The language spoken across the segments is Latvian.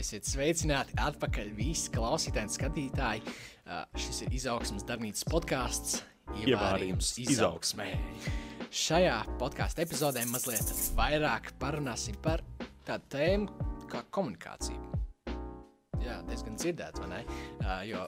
Esiet sveicināti atpakaļ visi klausītāji un skatītāji. Uh, šis ir izaugsmas darbnīcas podkāsts. Ievārījums izaugsmē. Šajā podkāstu epizodē mazliet vairāk parunāsim par tādu tēmu kā komunikācija. Jā, diezgan dzirdēts, vai ne? Uh, jo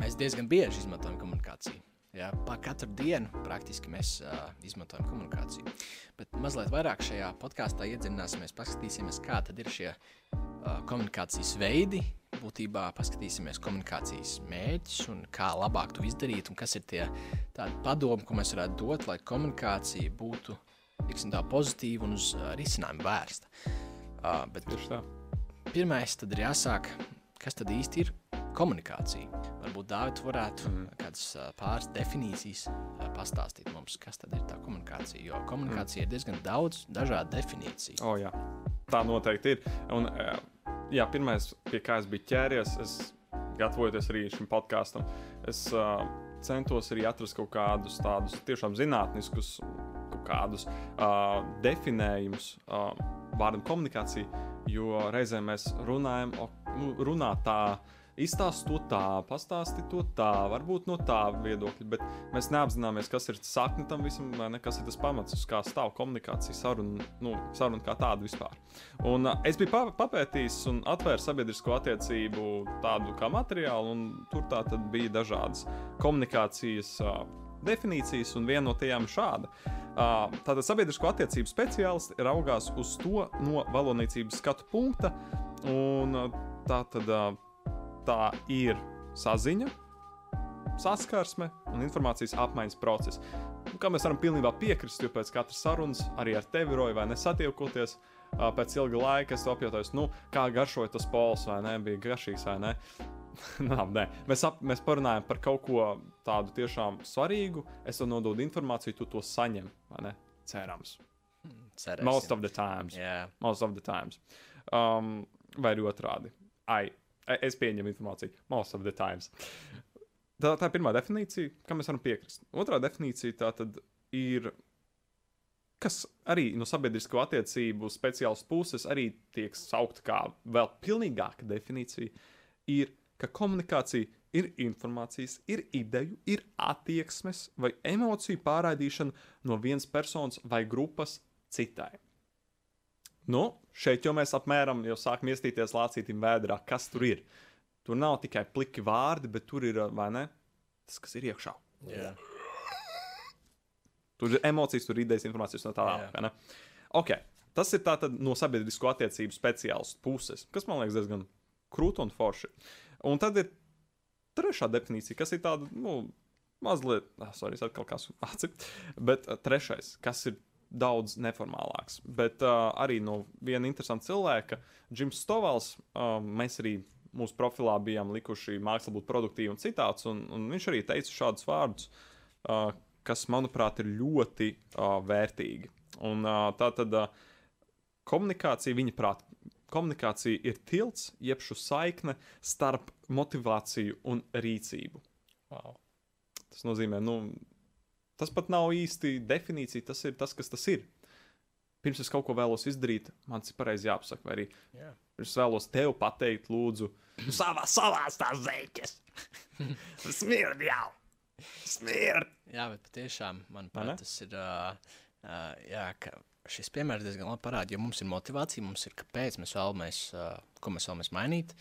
mēs diezgan bieži izmantojam komunikāciju. Jā, pa katru dienu praktiski mēs uh, izmantojam komunikāciju. Bet mazliet vairāk šajā podkāstā iedziļināsimies, paskatīsimies, kā tad ir šie uh, komunikācijas veidi. Būtībā paskatīsimies komunikācijas mērķus un kā labāk to izdarīt, un kas ir tie padomi, ko mēs varētu dot, lai komunikācija būtu tiksim, tā, pozitīva un uz uh, risinājumu vērsta. Uh, bet pirmais tad ir jāsāk, kas tad īsti ir komunikācija. Varbūt Dārvids varētu mm. kādas pāris definīcijas pastāstīt mums, kas tad ir tā komunikācija. Jo komunikācija mm. ir diezgan daudz dažādu definīciju. Oh, jā. tā noteikti ir. Un, jā, pirmais, pie kā es biju ķēries, es gatavojoties arī šim podkāstam, es uh, centos arī atrast kaut kādus tādus tiešām zinātniskus, kaut kādus uh, definējumus uh, vārdam komunikācija, jo reizēm mēs runājam, o, nu, runā tā izstāsti to tā, pastāsti to tā, varbūt no tā viedokļa, bet mēs neapzināmies, kas ir sakne tam visam, vai ne, kas ir tas pamats, uz kā stāv komunikācija, saruna, nu, saruna kā tāda vispār. Un uh, es biju papētījis un atvērs sabiedrisko attiecību tādu kā materiālu, un tur tā tad bija dažādas komunikācijas. Uh, definīcijas, un viena no tajām ir šāda. Tātad sabiedrisko attiecību speciālisti raugās uz to no valodniecības skatu punkta, un tā tad uh, tā ir saziņa, saskarsme un informācijas apmaiņas process. Nu, kā mēs varam pilnībā piekrist, jo pēc katras sarunas arī ar tevi roju vai nesatiekoties. Pēc ilga laika es to apjautāju, nu, kā garšoja tas pols, vai ne, bija garšīgs vai ne. Nā, nē. Mēs, ap, mēs parunājam par kaut ko tādu tiešām svarīgu. Es tev nododu informāciju, tu to saņem? Cerams. Cerēsim. Most of the times. Yeah. Most of the times. Um, vai arī otrādi. Ai, Es pieņemu informāciju most of the times. Tā, tā ir pirmā definīcija, kam mēs varam piekrist. Otrā definīcija tā tad ir, kas arī no sabiedrisko attiecību speciālas puses arī tiek saukta kā vēl pilnīgāka definīcija, ir, ka komunikācija ir informācijas, ir ideju, ir attieksmes vai emociju pārraidīšana no vienas personas vai grupas citai. Nu, šeit jau mēs apmēram jau sākam iestīties lācītim vēdrā, kas tur ir. Tur nav tikai pliki vārdi, bet tur ir ne, tas, kas ir iekšā. Yeah. Tur ir emocijas, tur ir idejas, informācijas un tā tālāk. Okay. Tas ir no sabiedrisko attiecību speciālistu puses, kas man liekas diezgan krūti un forši. Un tad ir trešā definīcija, kas ir tāda, nu, mazliet, ah, sorry, atkal kā aci, bet uh, trešais, kas ir daudz neformālāks. Bet uh, arī no viena interesanta cilvēka, Džims Stovals, uh, mēs arī mūsu profilā bijām likuši māksla būt produktīva un citāts, un, un viņš arī teica šādus vārdus, uh, kas, manuprāt, ir ļoti uh, vērtīgi. Un uh, tā tad uh, komunikācija, viņa prāt, komunikācija ir tilts, jeb šo saikne starp motivāciju un rīcību. Wow. Tas nozīmē, nu, Tas pat nav īsti definīcija, tas ir tas, kas tas ir. Pirms es kaut ko vēlos izdarīt, man tas ir pareizi jāpasaka. Vai arī yeah. es vēlos tev pateikt, lūdzu, savā salās tās zeķes. Smird jau! Smird! Jā, bet patiešām, manuprāt, tas ir. Uh, uh, jā, ka šis piemērs diezgan labi parāda, jo mums ir motivācija, mums ir kāpēc mēs vēlamies, uh, ko mēs vēlamies mainīt.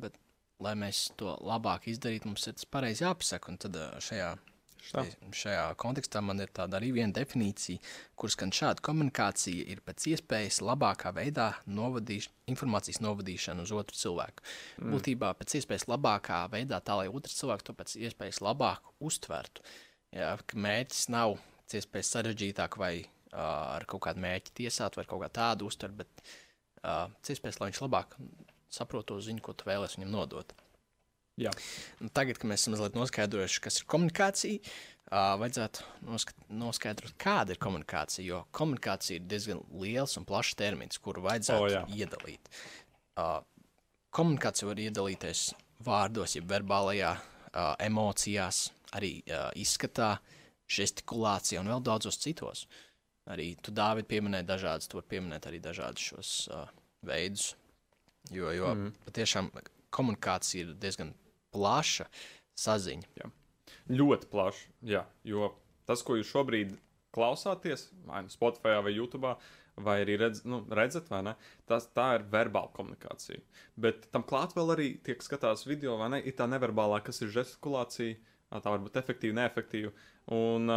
Bet, lai mēs to labāk izdarītu, mums ir tas pareizi jāpasaka. Un tad uh, šajā Šta? Šajā kontekstā man ir tāda arī viena definīcija, kuras gan šāda komunikācija ir pēc iespējas labākā veidā novadīš, informācijas novadīšana uz otru cilvēku. Mm. Būtībā pēc iespējas labākā veidā, tā lai otrs cilvēks to pēc iespējas labāk uztvertu. Jā, mērķis nav pēc iespējas sarežģītāk vai uh, ar kaut kādu mērķi tiesāt vai kaut kā tādu uztvert, bet uh, pēc iespējas, lai viņš labāk saprotu to ziņu, ko tu vēlēsi viņam nodot. Jā. Nu, tagad, kad mēs esam mazliet noskaidrojuši, kas ir komunikācija, uh, vajadzētu noskat, noskaidrot, kāda ir komunikācija. Jo komunikācija ir diezgan liels un plašs termins, kuru vajadzētu oh, jā. iedalīt. Uh, komunikācija var iedalīties vārdos, jeb verbālajā, uh, emocijās, arī uh, izskatā, žestikulācijā un vēl daudzos citos. Arī tu, Dāvid, pieminēji dažādas, tu vari pieminēt arī dažādus šos uh, veidus. Jo, jo mm. patiešām komunikācija ir diezgan plaša saziņa. Jā. Ļoti plaša. Jā, jo tas, ko jūs šobrīd klausāties, vai nu Spotify vai YouTube, vai arī redz, nu, redzat, vai ne, tas, tā ir verbāla komunikācija. Bet tam klāt vēl arī tiek skatās video, vai ne, ir tā neverbālā, kas ir žestikulācija. Tā var būt efektīva, neefektīva. Un,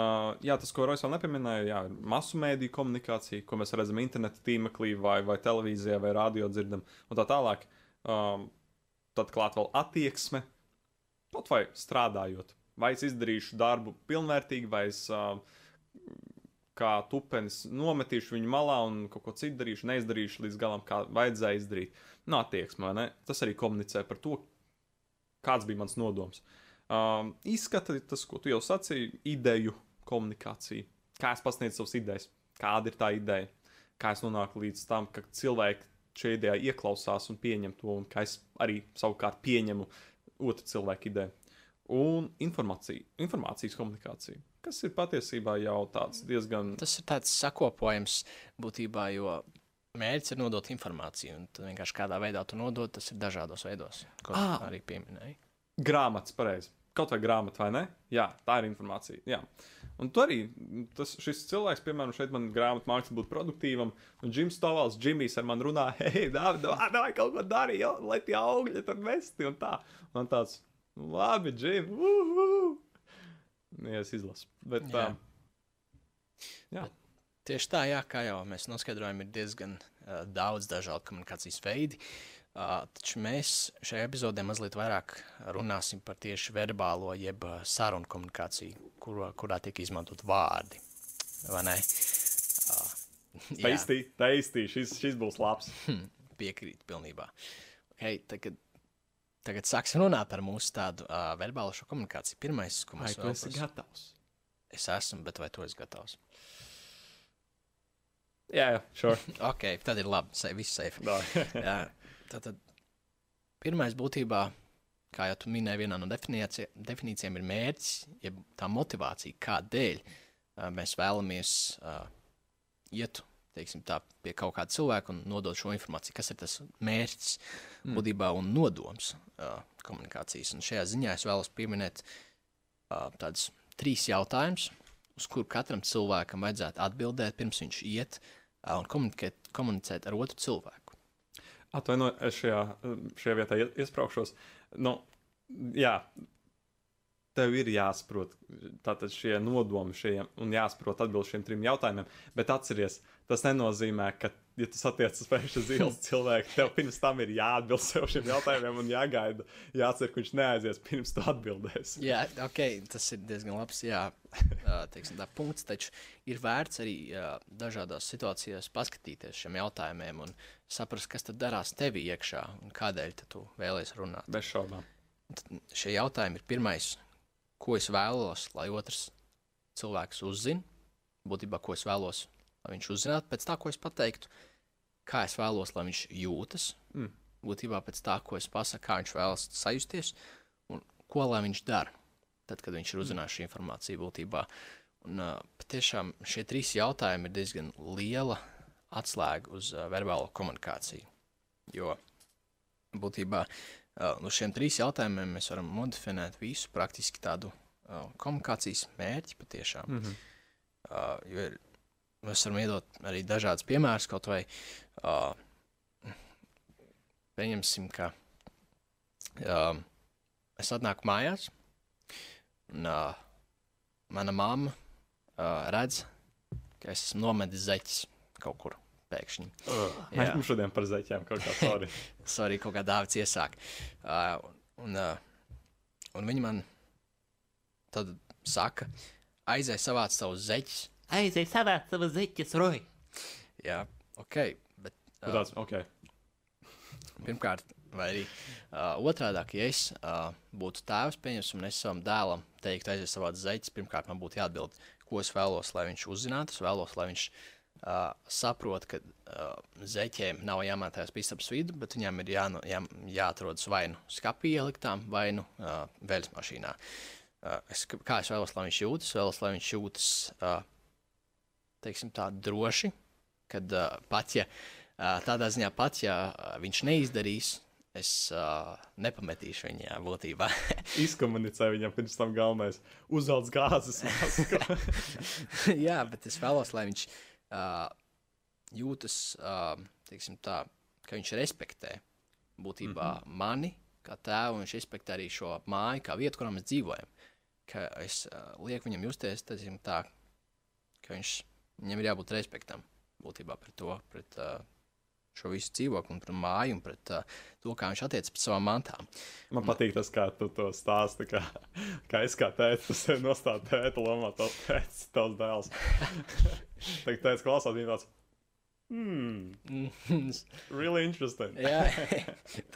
jā, tas, ko Rojas vēl nepieminēja, jā, ir masu mēdīju komunikācija, ko mēs redzam interneta tīmeklī, vai, vai televīzijā, vai radio dzirdam, un tā tālāk. Um, tad klāt vēl attieksme, kaut vai strādājot. Vai es izdarīšu darbu pilnvērtīgi, vai es uh, kā tupenis nometīšu viņu malā un kaut ko citu darīšu, neizdarīšu līdz galam, kā vajadzēja izdarīt. Nu, attieksme, ne? Tas arī komunicē par to, kāds bija mans nodoms. Um, izskata tas, ko tu jau sacīji, ideju komunikācija. Kā es pasniedzu savas idejas, kāda ir tā ideja, kā es nonāku līdz tam, ka cilvēki šajā idejā ieklausās un pieņem to, un kā es arī savukārt pieņemu otru cilvēku ideju. Un informācija, informācijas komunikācija kas ir patiesībā jau tāds diezgan. Tas ir tāds sakopojums būtībā, jo mērķis ir nodot informāciju, un vienkārši kādā veidā to nodot, tas ir dažādos veidos, ko ah, arī pieminēji. Grāmatas, pareizi. Kaut vai grāmata, vai ne? Jā, tā ir informācija. Jā. Un tu arī, tas, šis cilvēks, piemēram, šeit man grāmatā mākslinieks būtu produktīvam, un Džims Stovals, Džimijs ar mani runā, hei, dāvā, dāvā, kaut ko darīt, lai tie augļi tur mesti un tā. Man tāds, labi, Džim, uh, uh. Ja es izlasu. Bet, jā. Uh, jā. Bet tieši tā, jā, kā jau mēs noskaidrojam, ir diezgan uh, daudz dažādu komunikācijas veidu. Uh, taču mēs šajā epizodē mazliet vairāk runāsim par tieši verbālo, jeb sarunu komunikāciju, kur, kurā tiek izmantot vārdi. Vai ne? Taistī, taistī, šis, šis būs labs. Piekrīt pilnībā. Okay, tagad Tagad sāksim runāt par mūsu tādu uh, verbālo komunikāciju. Pirmais, ko mēs vēlamies. Vai tu esi gatavs? Es esmu, bet vai tu esi gatavs? Jā, jā, sure. ok, tad ir labi. Se, viss safe. jā, tad, tad pirmais būtībā, kā jau tu minēji, viena no definīcijām ir mērķis, jeb tā motivācija, kādēļ mēs vēlamies uh, iet teiksim, tā, pie kaut kāda cilvēka un nodot šo informāciju, kas ir tas mērķis mm. būtībā un nodoms uh, komunikācijas. Un šajā ziņā es vēlos pieminēt uh, tādus trīs jautājumus, uz kuriem katram cilvēkam vajadzētu atbildēt, pirms viņš iet uh, un komunicēt, komunicēt ar otru cilvēku. Atvainojiet, es šajā, šajā vietā iesprāgšos. Nu, jā, tev ir jāsaprot tātad šie nodomi šie, un jāsaprot atbildēt šiem trim jautājumiem. Bet atceries, tas nenozīmē, ka, ja tu satiec uz ielas cilvēku, tev pirms tam ir jāatbild sev šiem jautājumiem un jāgaida, jācer, ka viņš neaizies pirms tu atbildēsi. Jā, ok, tas ir diezgan labs, jā, teiksim, tā punkts, taču ir vērts arī jā, dažādās situācijās paskatīties šiem jautājumiem un saprast, kas tad darās tevī iekšā un kādēļ tu vēlies runāt. Bez šaubām. Šie jautājumi ir pirmais, ko es vēlos, lai otrs cilvēks uzzina. Būtībā, ko es vēlos, lai viņš uzzinātu, pēc tā, ko es pateiktu, kā es vēlos, lai viņš jūtas. Mm. Būtībā pēc tā, ko es pasaku, kā viņš vēlas sajusties un ko lai viņš dara. Tad, kad viņš ir mm. uzzinājis šī informācija būtībā. Un, uh, patiešām šie trīs jautājumi ir diezgan liela atslēga uz uh, verbālo komunikāciju. Jo būtībā Uh, uz šiem trīs jautājumiem mēs varam modificēt visu praktiski tādu uh, komunikācijas mērķi patiešām. Mm -hmm. uh, jo ir, mēs varam iedot arī dažādas piemērus, kaut vai uh, pieņemsim, ka uh, es atnāku mājās, un uh, mana mamma uh, redz, ka es esmu nomedis zeķis kaut kur pēkšņi. Uh, mēs mums šodien par zeķiem kaut kā sorry. sorry, kaut kā dāvāts iesāk. Uh, un, uh, un viņi man tad saka, aizēj savāc savus zeķus. Aizēj savāc savus zeķus, Roy. Jā, ok. Bet, uh, tāds, okay. Pirmkārt, vai arī uh, otrādi, ja es uh, būtu tēvs, pieņemsim, un es savam dēlam teiktu, aiziet savāc zeķus, pirmkārt man būtu jāatbild, ko es vēlos, lai viņš uzzinātu. Es vēlos, lai viņš uh, saprot, ka uh, zeķiem nav jāmētājas pa istabas vidu, bet viņām ir jā, jā, jāatrodas vai nu skapī ieliktām, vai nu uh, veļas mašīnā. Uh, es, kā es vēlos, lai viņš jūtas? Vēlos, lai viņš jūtas uh, teiksim, tā droši, kad uh, pat ja Uh, tādā ziņā pat, ja uh, viņš neizdarīs, es uh, nepametīšu viņā būtībā. Izkomunicē viņam pirms tam galvenais - uzvelc gāzes masku. Jā, bet es vēlos, lai viņš uh, jūtas, teiksim tā, ka viņš respektē būtībā mm -hmm. mani kā tēvu, un viņš respektē arī šo māju, kā vietu, kurā mēs dzīvojam. Ka es uh, lieku viņam justies teiksim, tā, ka viņš, viņam ir jābūt respektam būtībā pret to, pret uh, šo visu dzīvokli, un pret māju, un pret uh, to, kā viņš attiecas pret savām mantām. Man patīk tas, kā tu to stāsti. Kā, kā es kā tēvs, tas ir nostāsts tēta lomā, tas tēvs, tavs dēls. Tagad tēvs klausās, viņa tāds. Hmm. really interesting. jā,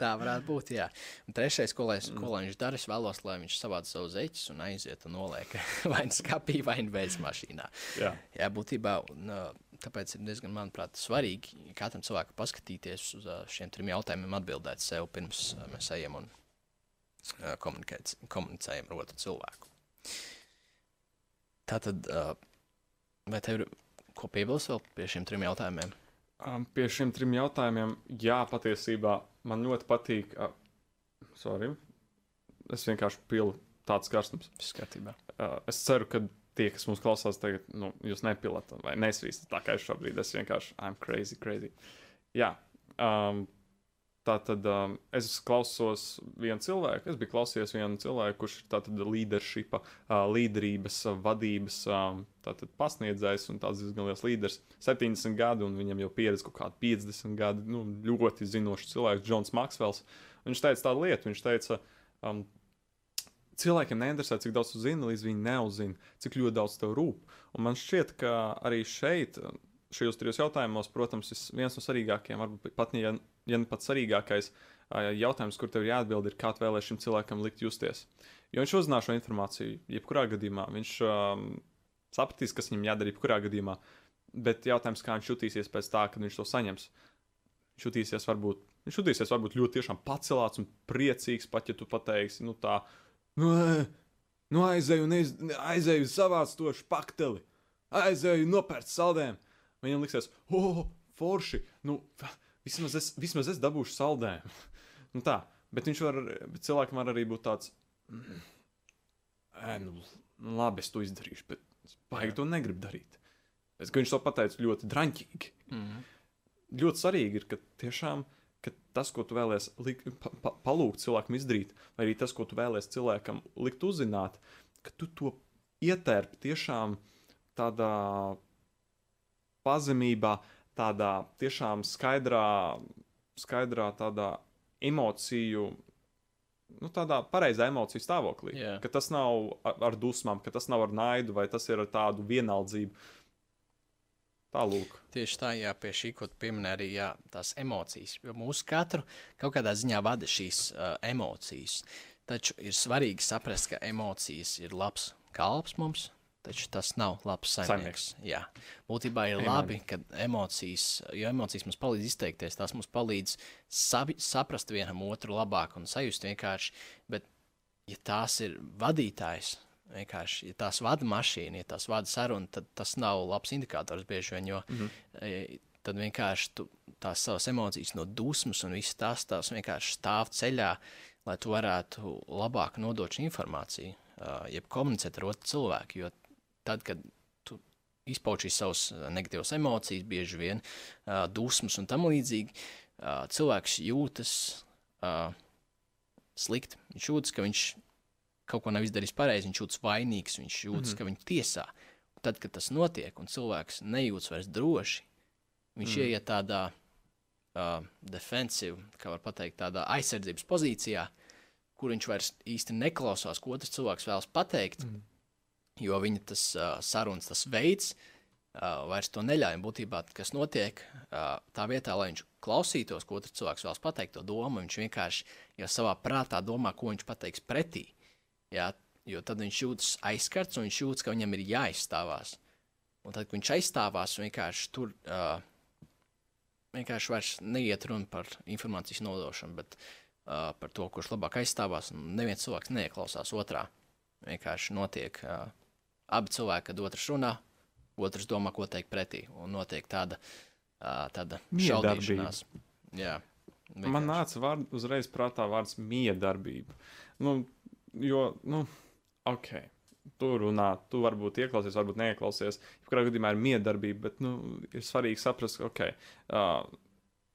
tā varētu būt. Jā. Un trešais, ko, lai, ko lai viņš dara, es vēlos, lai viņš savāc savu zeķus un aiziet un noliek vai nu skapī, vai nu veids mašīnā. Jā, jā būtībā. Un, Tāpēc ir diezgan, manuprāt, svarīgi katram cilvēkam paskatīties uz šiem trim jautājumiem, atbildēt sev pirms mēs ejam un komunicējam ar otru cilvēku. Tātad, vai tev ir ko piebilst vēl pie šiem trim jautājumiem? Um, pie šiem trim jautājumiem, jā, patiesībā man ļoti patīk. Uh, sorry, es vienkārši pilu tāds karstums. Skatībā. Uh, es ceru, ka tie, kas mums klausās, tagad, nu, jūs nepilat vai nesvīstat tā kā es šobrīd. Es vienkārši, I'm crazy, crazy. Jā, um, Tā tad um, es klausos vienu cilvēku, es biju klausījies vienu cilvēku, kurš ir tātad leadershipa, uh, līderības, uh, vadības um, pasniedzējs un tāds diezgan liels līderis. 70 gadi, un viņam jau pieredze kaut kāda 50 gadi, nu, ļoti zinošs cilvēks, Džons Maksvels. Viņš teica tādu lietu, viņš teica, um, cilvēkiem neinteresē, cik daudz tu zini, līdz viņi neuzzina, cik ļoti daudz tev rūp. Un man šķiet, ka arī šeit, šajos trijos jautājumos, protams, viens no svarīgākajiem, varbūt pat ja ja ne pats svarīgākais jautājums, kur tev ir jāatbild, ir, kā tu vēlēsi šim cilvēkam likt justies. Jo viņš uzzinās šo informāciju, jebkurā gadījumā. Viņš um, sapratīs, kas viņam jādara, jebkurā gadījumā. Bet jautājums, kā viņš jutīsies pēc tā, kad viņš to saņems. Viņš jutīsies varbūt, viņš jutīsies varbūt ļoti pacelāts un priecīgs, pat ja tu pateiksi, nu tā, nu, nu aizēju, neiz, aizēju savāc to špakteli, aizēju nopērt saldēm. Viņam liksies, oh, forši, nu, vismaz es, vismaz es dabūšu saldējumu. nu, tā, bet viņš var, bet cilvēkam var arī būt tāds, mm, ē, nu, labi, es to izdarīšu, bet es baigi to negribu darīt. Es, viņš to pateica ļoti draņķīgi. Mm -hmm. Ļoti svarīgi ir, ka tiešām ka tas, ko tu vēlēsies pa, pa, palūgt cilvēkam izdarīt, vai arī tas, ko tu vēlēsies cilvēkam likt uzzināt, ka tu to ietērpi tiešām tādā pazemībā, tādā tiešām skaidrā, skaidrā tādā emociju, nu, tādā pareizā emociju stāvoklī. Yeah. Ka tas nav ar, ar dusmām, ka tas nav ar naidu vai tas ir ar tādu vienaldzību. Tālūk. Tieši tā, jā, pie šī, ko pieminēja arī jā, tās emocijas. Jo mūsu katru kaut kādā ziņā vada šīs uh, emocijas. Taču ir svarīgi saprast, ka emocijas ir labs kalps mums, Taču tas nav labs saimnieks. Jā, būtībā ir Amen. labi, ka emocijas, jo emocijas mums palīdz izteikties, tās mums palīdz sabi, saprast vienam otru labāk un sajust vienkārši. Bet, ja tās ir vadītājs, vienkārši, ja tās vada mašīna, ja tās vada saruna, tad tas nav labs indikators bieži vien, jo mm -hmm. tad vienkārši tu, tās savas emocijas no dusmas un viss tās, tās vienkārši stāv ceļā, lai tu varētu labāk nodot šo informāciju, uh, jeb komunicēt ar otru cilvēku, jo tad, kad tu izpauž šīs savas negatīvas emocijas, bieži vien dusmas un tam līdzīgi, cilvēks jūtas slikti. Viņš jūtas, ka viņš kaut ko nav izdarījis pareizi, viņš jūtas vainīgs, viņš jūtas, mm -hmm. ka viņu tiesā. Tad, kad tas notiek un cilvēks nejūtas vairs droši, viņš mm. ieiet tādā uh, defensīvā, kā var teikt, tādā aizsardzības pozīcijā, kur viņš vairs īsti neklausās, ko otrs cilvēks vēlas pateikt. Mm jo viņa tas uh, sarunas, tas veids uh, vairs to neļauj. Būtībā, kas notiek uh, tā vietā, lai viņš klausītos, ko otrs cilvēks vēlas pateikt, to domu, viņš vienkārši jau savā prātā domā, ko viņš pateiks pretī. Jā, jo tad viņš jūtas aizskarts un viņš jūtas, ka viņam ir jāizstāvās. Un tad, kad viņš aizstāvās, vienkārši tur uh, vienkārši vairs neiet runa par informācijas nodošanu, bet uh, par to, kurš labāk aizstāvās. Neviens cilvēks neieklausās otrā. Vienkārši notiek uh, abi cilvēki, kad otrs runā, otrs domā, ko teikt pretī. Un notiek tāda uh, tāda. Jā, Man nāca vārd, uzreiz prātā vārds miedarbība. Nu, jo, nu, ok, tu runā, tu varbūt ieklausies, varbūt neieklausies. Jebkurā gadījumā ir miedarbība, bet nu, ir svarīgi saprast, ka, ok, uh,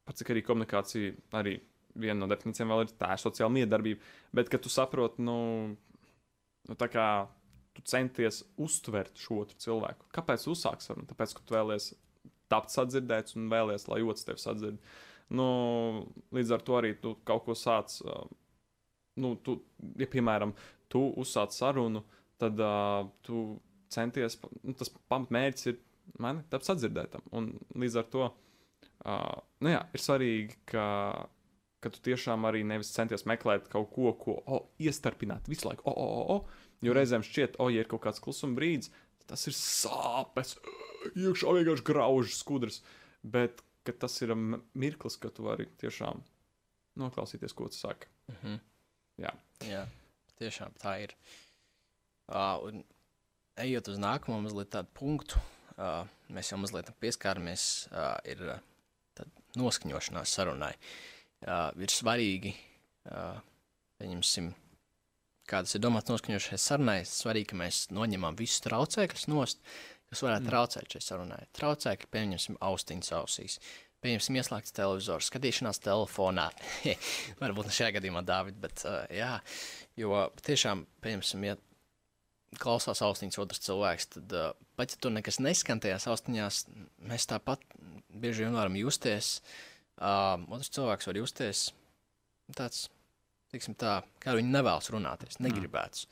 pats cik arī komunikācija, arī viena no definīcijām vēl ir tā ir sociāla miedarbība, bet ka tu saproti, nu, nu, tā kā tu centies uztvert šo otru cilvēku. Kāpēc tu uzsāksi sarunu? Tāpēc, ka tu vēlies tapt sadzirdēts un vēlies, lai otrs tevi sadzird. Nu, līdz ar to arī tu kaut ko sāc. Uh, nu, tu, ja, piemēram, tu uzsāc sarunu, tad uh, tu centies, nu, tas pamatmērķis ir mani tapt sadzirdētam. Un līdz ar to uh, nu, jā, ir svarīgi, ka, ka tu tiešām arī nevis centies meklēt kaut ko, ko oh, iestarpināt visu laiku. Oh, oh, oh, oh. Jo reizēm šķiet, o, oh, ja ir kaut kāds klusuma brīdis, tas ir sāpes, iekšā vienkārši graužas skudras. Bet tas ir mirklis, kad tu vari tiešām noklausīties, ko tu saki. Mhm. Jā. Jā, tiešām tā ir. Uh, un ejot uz nākamo mazliet tādu punktu, uh, mēs jau mazliet pieskāramies, uh, ir uh, noskaņošanās sarunai. Uh, ir svarīgi, uh, pieņemsim, kādas ir domāts noskaņošanai sarunai, svarīgi, ka mēs noņemam visus traucēkļus nost, kas varētu mm. traucēt šai sarunai. Traucēkļi, pieņemsim, austiņas ausīs. Pieņemsim, ieslēgts televizors, skatīšanās telefonā. Varbūt ne šajā gadījumā, Dārvid, bet uh, jā, jo tiešām, pieņemsim, ja klausās austiņas otrs cilvēks, tad uh, pat ja tur nekas neskan tajās austiņās, mēs tāpat bieži vien varam justies. Uh, otrs cilvēks var justies tāds, teiksim, tā, kā viņi nevēlas runāties, negribēts.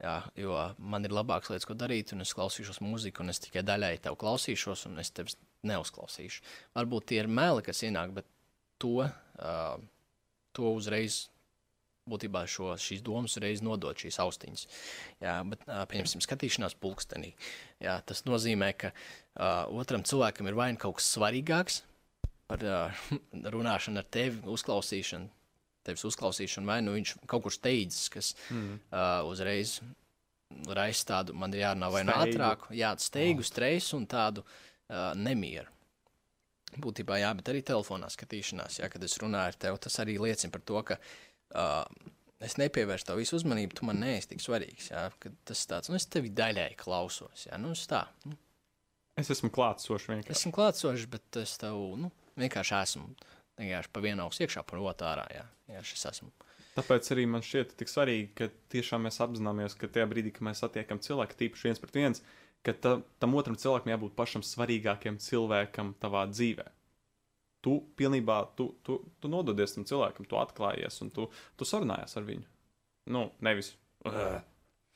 Jā, jo man ir labākas lietas, ko darīt, un es klausīšos mūziku, un es tikai daļai tev klausīšos, un es tevi neuzklausīšu. Varbūt tie ir meli, kas ienāk, bet to, uh, to uzreiz būtībā šo, šīs domas uzreiz nodot šīs austiņas. Jā, bet, uh, pieņemsim, skatīšanās pulkstenī. Jā, tas nozīmē, ka uh, otram cilvēkam ir vai nu kaut kas svarīgāks par uh, runāšanu ar tevi, uzklausīšanu, tevis uzklausīšanu, vai nu viņš kaut kur steidzas, kas mm. uh, uzreiz raisa tādu, man ir jārunā vai nu ātrāk, jā, steigu, stresu un tādu uh, nemieru. Būtībā, jā, bet arī telefonā skatīšanās, jā, kad es runāju ar tevi, tas arī liecina par to, ka uh, es nepievērstu tev visu uzmanību, tu man neesi tik svarīgs. Jā, tas tāds, nu, es tevi daļai klausos. Jā, nu, es tā, nu, Es esmu klātsošs vienkārši. esmu klātsošs, bet es tev nu, vienkārši esmu. Vienkārši pa vienu ausu iekšā, pa otru ārā. Jā, jā šis esmu. Tāpēc arī man šķiet tik svarīgi, ka tiešām mēs apzināmies, ka tajā brīdī, kad mēs satiekam cilvēku, tīpaši viens pret viens, ka ta, tam otram cilvēkam jābūt pašam svarīgākajam cilvēkam tavā dzīvē. Tu pilnībā, tu, tu, tu nododies tam cilvēkam, tu atklājies un tu, tu sarunājies ar viņu. Nu, nevis. Uh,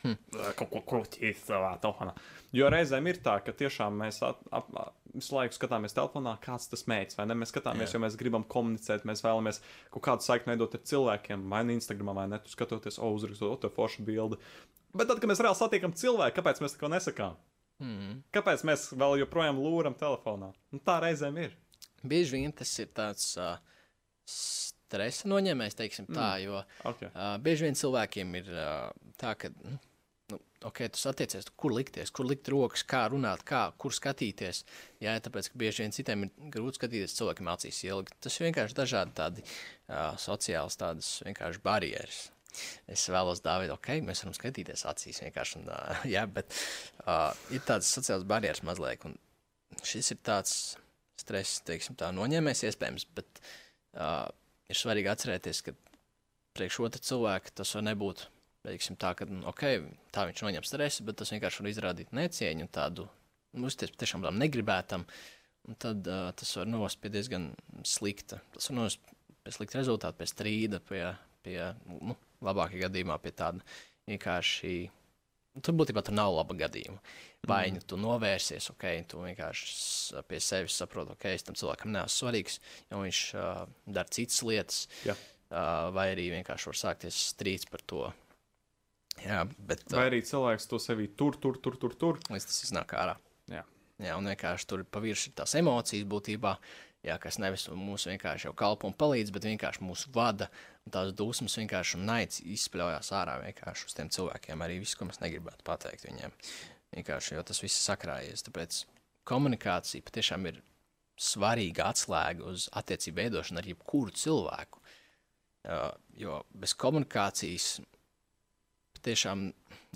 Hm. Kaut ko krūtīs savā telefonā. Jo reizēm ir tā, ka tiešām mēs at, ap, visu laiku skatāmies telefonā, kāds tas mērķis, vai ne? Mēs skatāmies, Jā. jo mēs gribam komunicēt, mēs vēlamies kaut kādu saikni veidot ar cilvēkiem, vai nu Instagram, vai ne? Tu skatoties, o, uzrakstot, o, to foršu bildi. Bet tad, kad mēs reāli satiekam cilvēku, kāpēc mēs neko nesakām? Mm. Kāpēc mēs vēl joprojām lūram telefonā? Nu, tā reizēm ir. Bieži vien tas ir tāds uh, stresa noņēmējs, teiksim tā, mm. jo Okay. uh, bieži vien cilvēkiem ir uh, tā, ka, nu, nu, ok, tu satiecies, kur likties, kur likt rokas, kā runāt, kā, kur skatīties. Jā, tāpēc, ka bieži vien citiem ir grūti skatīties cilvēkiem acīs ilgi. Tas ir vienkārši dažādi tādi uh, sociāls tādas vienkārši barjeras. Es vēlos dāvāt, ok, mēs varam skatīties acīs vienkārši, un, uh, jā, bet uh, ir tādas sociālas barjeras mazliet, un šis ir tāds stress, teiksim tā, noņēmēs iespējams, bet uh, ir svarīgi atcerēties, ka priekš otra cilvēka tas var nebūt, teiksim tā, ka, nu, ok, tā viņš noņem stresu, bet tas vienkārši var izrādīt necieņu un tādu, nu, uzties patiešām tādam negribētam, un tad uh, tas var novest pie diezgan slikta, tas var novest pie slikta rezultāta, pie strīda, pie, pie nu, labākajā gadījumā pie tāda vienkārši, nu, tur būtībā tur nav laba gadījuma. Vai mm. tu novērsies, ok, tu vienkārši pie sevis saproti, ok, es tam cilvēkam neesmu svarīgs, jo viņš uh, dara citas lietas, Jā. uh, vai arī vienkārši var sākties strīds par to. Jā, bet Vai uh, arī cilvēks to sevī tur, tur, tur, tur. tur. līdz tas iznāk ārā. Jā. Jā, un vienkārši tur pavirši ir tās emocijas būtībā, jā, kas nevis mūs vienkārši jau kalpo un palīdz, bet vienkārši mūs vada. Tās dusmas vienkārši un naids izspļaujās ārā vienkārši uz tiem cilvēkiem. Arī viss, ko mēs negribētu pateikt viņiem. Vienkārši, jo tas viss sakrājies. Tāpēc komunikācija patiešām ir svarīga atslēga uz attiecību veidošanu ar jebkuru cilvēku. Jo bez komunikācijas tiešām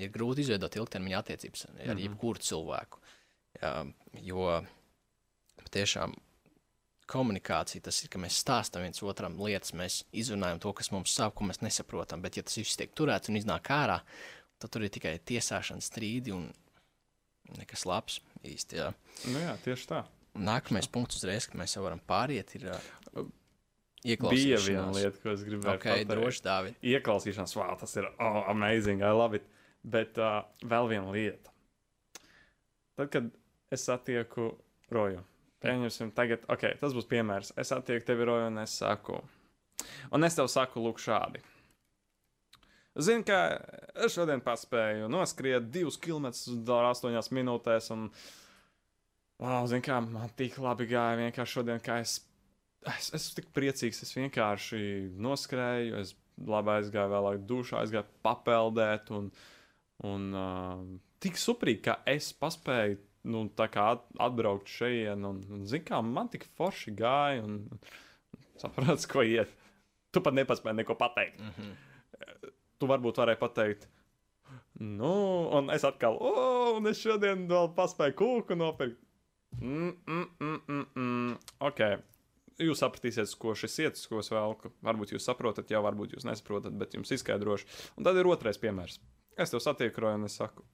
ir grūti izveidot ilgtermiņa attiecības ar mm -hmm. jebkuru cilvēku. Jo tiešām komunikācija tas ir, ka mēs stāstām viens otram lietas, mēs izrunājam to, kas mums sāp, ko mēs nesaprotam. Bet, ja tas viss tiek turēts un iznāk ārā, tad tur ir tikai tiesāšana, strīdi un nekas labs īsti. Jā, nu jā tieši tā. Nākamais punkts uzreiz, kad mēs jau varam pāriet, ir uh, Bija viena lieta, ko es gribēju okay, pateikt. Ieklausīšanās, wow, tas ir oh, amazing, I love it. Bet uh, vēl viena lieta. Tad, kad es satieku Roju, pieņemsim, tagad, ok, tas būs piemērs. Es satieku tevi Roju un es saku, un es tev saku, lūk, šādi. Zini, ka es šodien paspēju noskriet divus kilometrus astoņās minūtēs, un, wow, zini, kā man tik labi gāja vienkārši šodien, kā es, es esmu tik priecīgs, es vienkārši noskrēju, es labi aizgāju vēlāk dušā, aizgāju papeldēt, un, un uh, tik suprīgi, ka es paspēju, nu, atbraukt šeit, un, un zini, kā man tik forši gāja, un, un saprats, ko iet. Tu pat nepaspēji neko pateikt. Mm -hmm tu varbūt varēji pateikt, nu, un es atkal, oh, un es šodien vēl paspēju kūku nopirkt. Mm, mm, mm, mm, mm. Ok, jūs sapratīsiet, ko šis iet, ko es velku. Varbūt jūs saprotat, jau varbūt jūs nesaprotat, bet jums izskaidrošu. Un tad ir otrais piemērs. Es tev satieku, un es saku,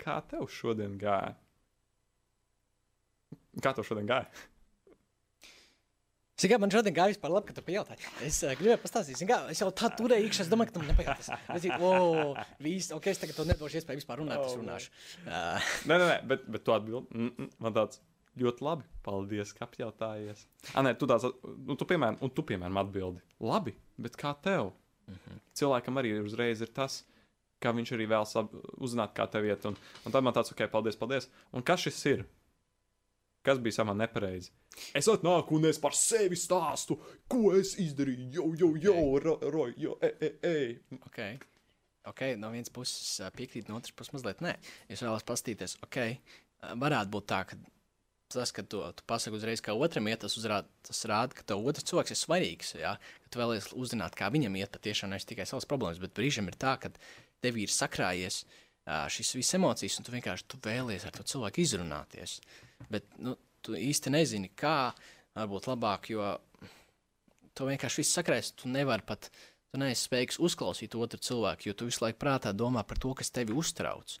kā tev šodien gāja? Kā tev šodien gāja? Zini, kā man šodien gāja vispār labi, ka tu pajautāji. Es uh, gribēju pastāstīt, kā, es jau tā turēju iekšā, es domāju, ka tam nepajautās. Es domāju, oh, viss, ok, es tagad nedošu iespēju vispār runāt, oh, es runāšu. Uh. Nē, nē, nē, bet, bet tu atbildi, mm, mm, man tāds ļoti labi, paldies, ka apjautājies. Ah, nē, tu tāds, nu, tu piemēram, un tu piemēram atbildi. Labi, bet kā tev? Mm -hmm. Cilvēkam arī uzreiz ir tas, kā viņš arī vēlas uzzināt, kā tev iet. Un, un tad man tāds, ok, paldies, paldies. Un kas šis ir? Kas bija samā nepareizi? Es atnāku un es par sevi stāstu, ko es izdarīju. Jo, jo, jo, okay. roj, jo, e, e, e. Okay. ok, no vienas puses piekrīt, no otras puses mazliet nē. Es vēlos paskatīties, ok, varētu būt tā, ka tas, ka tu, tu pasaki uzreiz, kā otram iet, tas, uzrād, tas rāda, ka tev otrs cilvēks ir svarīgs. Ja? Ka tu vēlies uzzināt, kā viņam iet, patiešām nevis tikai savas problēmas, bet brīžiem ir tā, ka tev ir sakrājies šīs visas emocijas, un tu vienkārši tu vēlies ar to cilvēku izrunāties. Bet nu, tu īsti nezini, kā varbūt labāk, jo to vienkārši viss sakrēs. Tu nevari pat, tu neesi spējīgs uzklausīt otru cilvēku, jo tu visu laiku prātā domā par to, kas tevi uztrauc.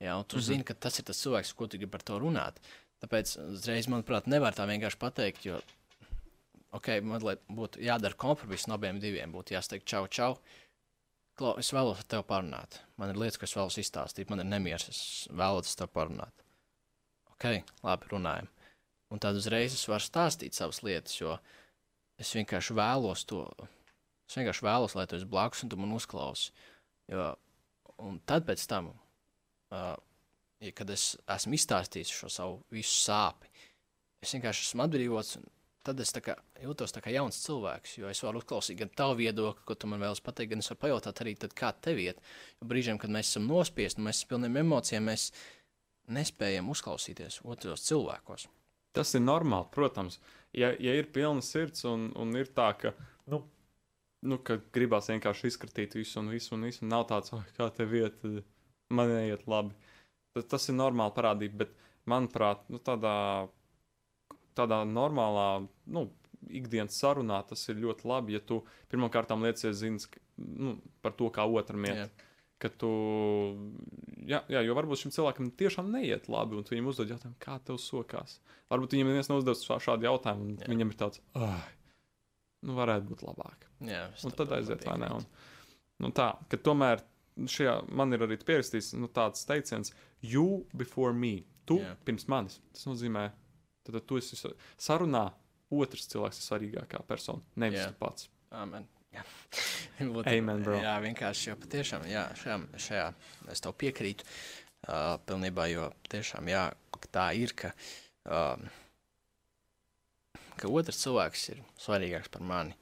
Jā, tu mm -hmm. zini, ka tas ir tas cilvēks, ko tu gribi par to runāt. Tāpēc uzreiz, manuprāt, nevar tā vienkārši pateikt, jo, ok, mazliet būtu jādara kompromiss no abiem diviem. Būtu jāsaka, čau, čau. Klau, es vēlos ar tevi parunāt. Man ir lietas, ko es vēlos izstāstīt. Man ir nemieris, es vēlos ar tevi parunāt. Ok, labi, runājam. Un tad uzreiz es varu stāstīt savas lietas, jo es vienkārši vēlos to. Es vienkārši vēlos, lai tu esi blakus un tu man uzklausi. Jo, un tad pēc tam, uh, ja, kad es esmu izstāstījis šo savu visu sāpi, es vienkārši esmu atbrīvots. Tad es kā, jūtos kā jauns cilvēks, jo es varu uzklausīt gan tavu viedokli, ko tu man vēlas pateikt, gan es varu pajautāt arī, tad, kā tev iet. Jo brīžiem, kad mēs esam nospiesti, mēs esam pilniem emocijām, mēs nespējam uzklausīties otros cilvēkos. Tas ir normāli, protams. Ja, ja ir pilna sirds un, un ir tā, ka, nu, nu, ka gribās vienkārši izskatīt visu un visu, un visu, un nav tāds, oh, kā tev iet, man neiet labi. Tas, tas ir normāli parādība, bet, manuprāt, nu, tādā, tādā normālā, nu, ikdienas sarunā tas ir ļoti labi, ja tu pirmkārt liecies zini nu, par to, kā otram iet. Yeah ka tu. Jā, jā, jo varbūt šim cilvēkam tiešām neiet labi, un tu viņam uzdod jautājumu, kā tev sokās. Varbūt viņam neviens nav uzdevis šādu jautājumu, un jā. viņam ir tāds, ah, nu, varētu būt labāk. Jā, un tad aiziet, vai ne? Un, nu, tā, ka tomēr šajā man ir arī pierakstīts nu, tāds teiciens, you before me. Tu jā. pirms manis. Tas nozīmē, tad tu esi sarunā, otrs cilvēks ir svarīgākā persona, nevis jā. tu pats. Amen. Amen, bro. Jā, vienkārši, jo patiešām, jā, šajā, šajā es tev piekrītu uh, pilnībā, jo tiešām, jā, tā ir, ka, uh, ka otrs cilvēks ir svarīgāks par mani.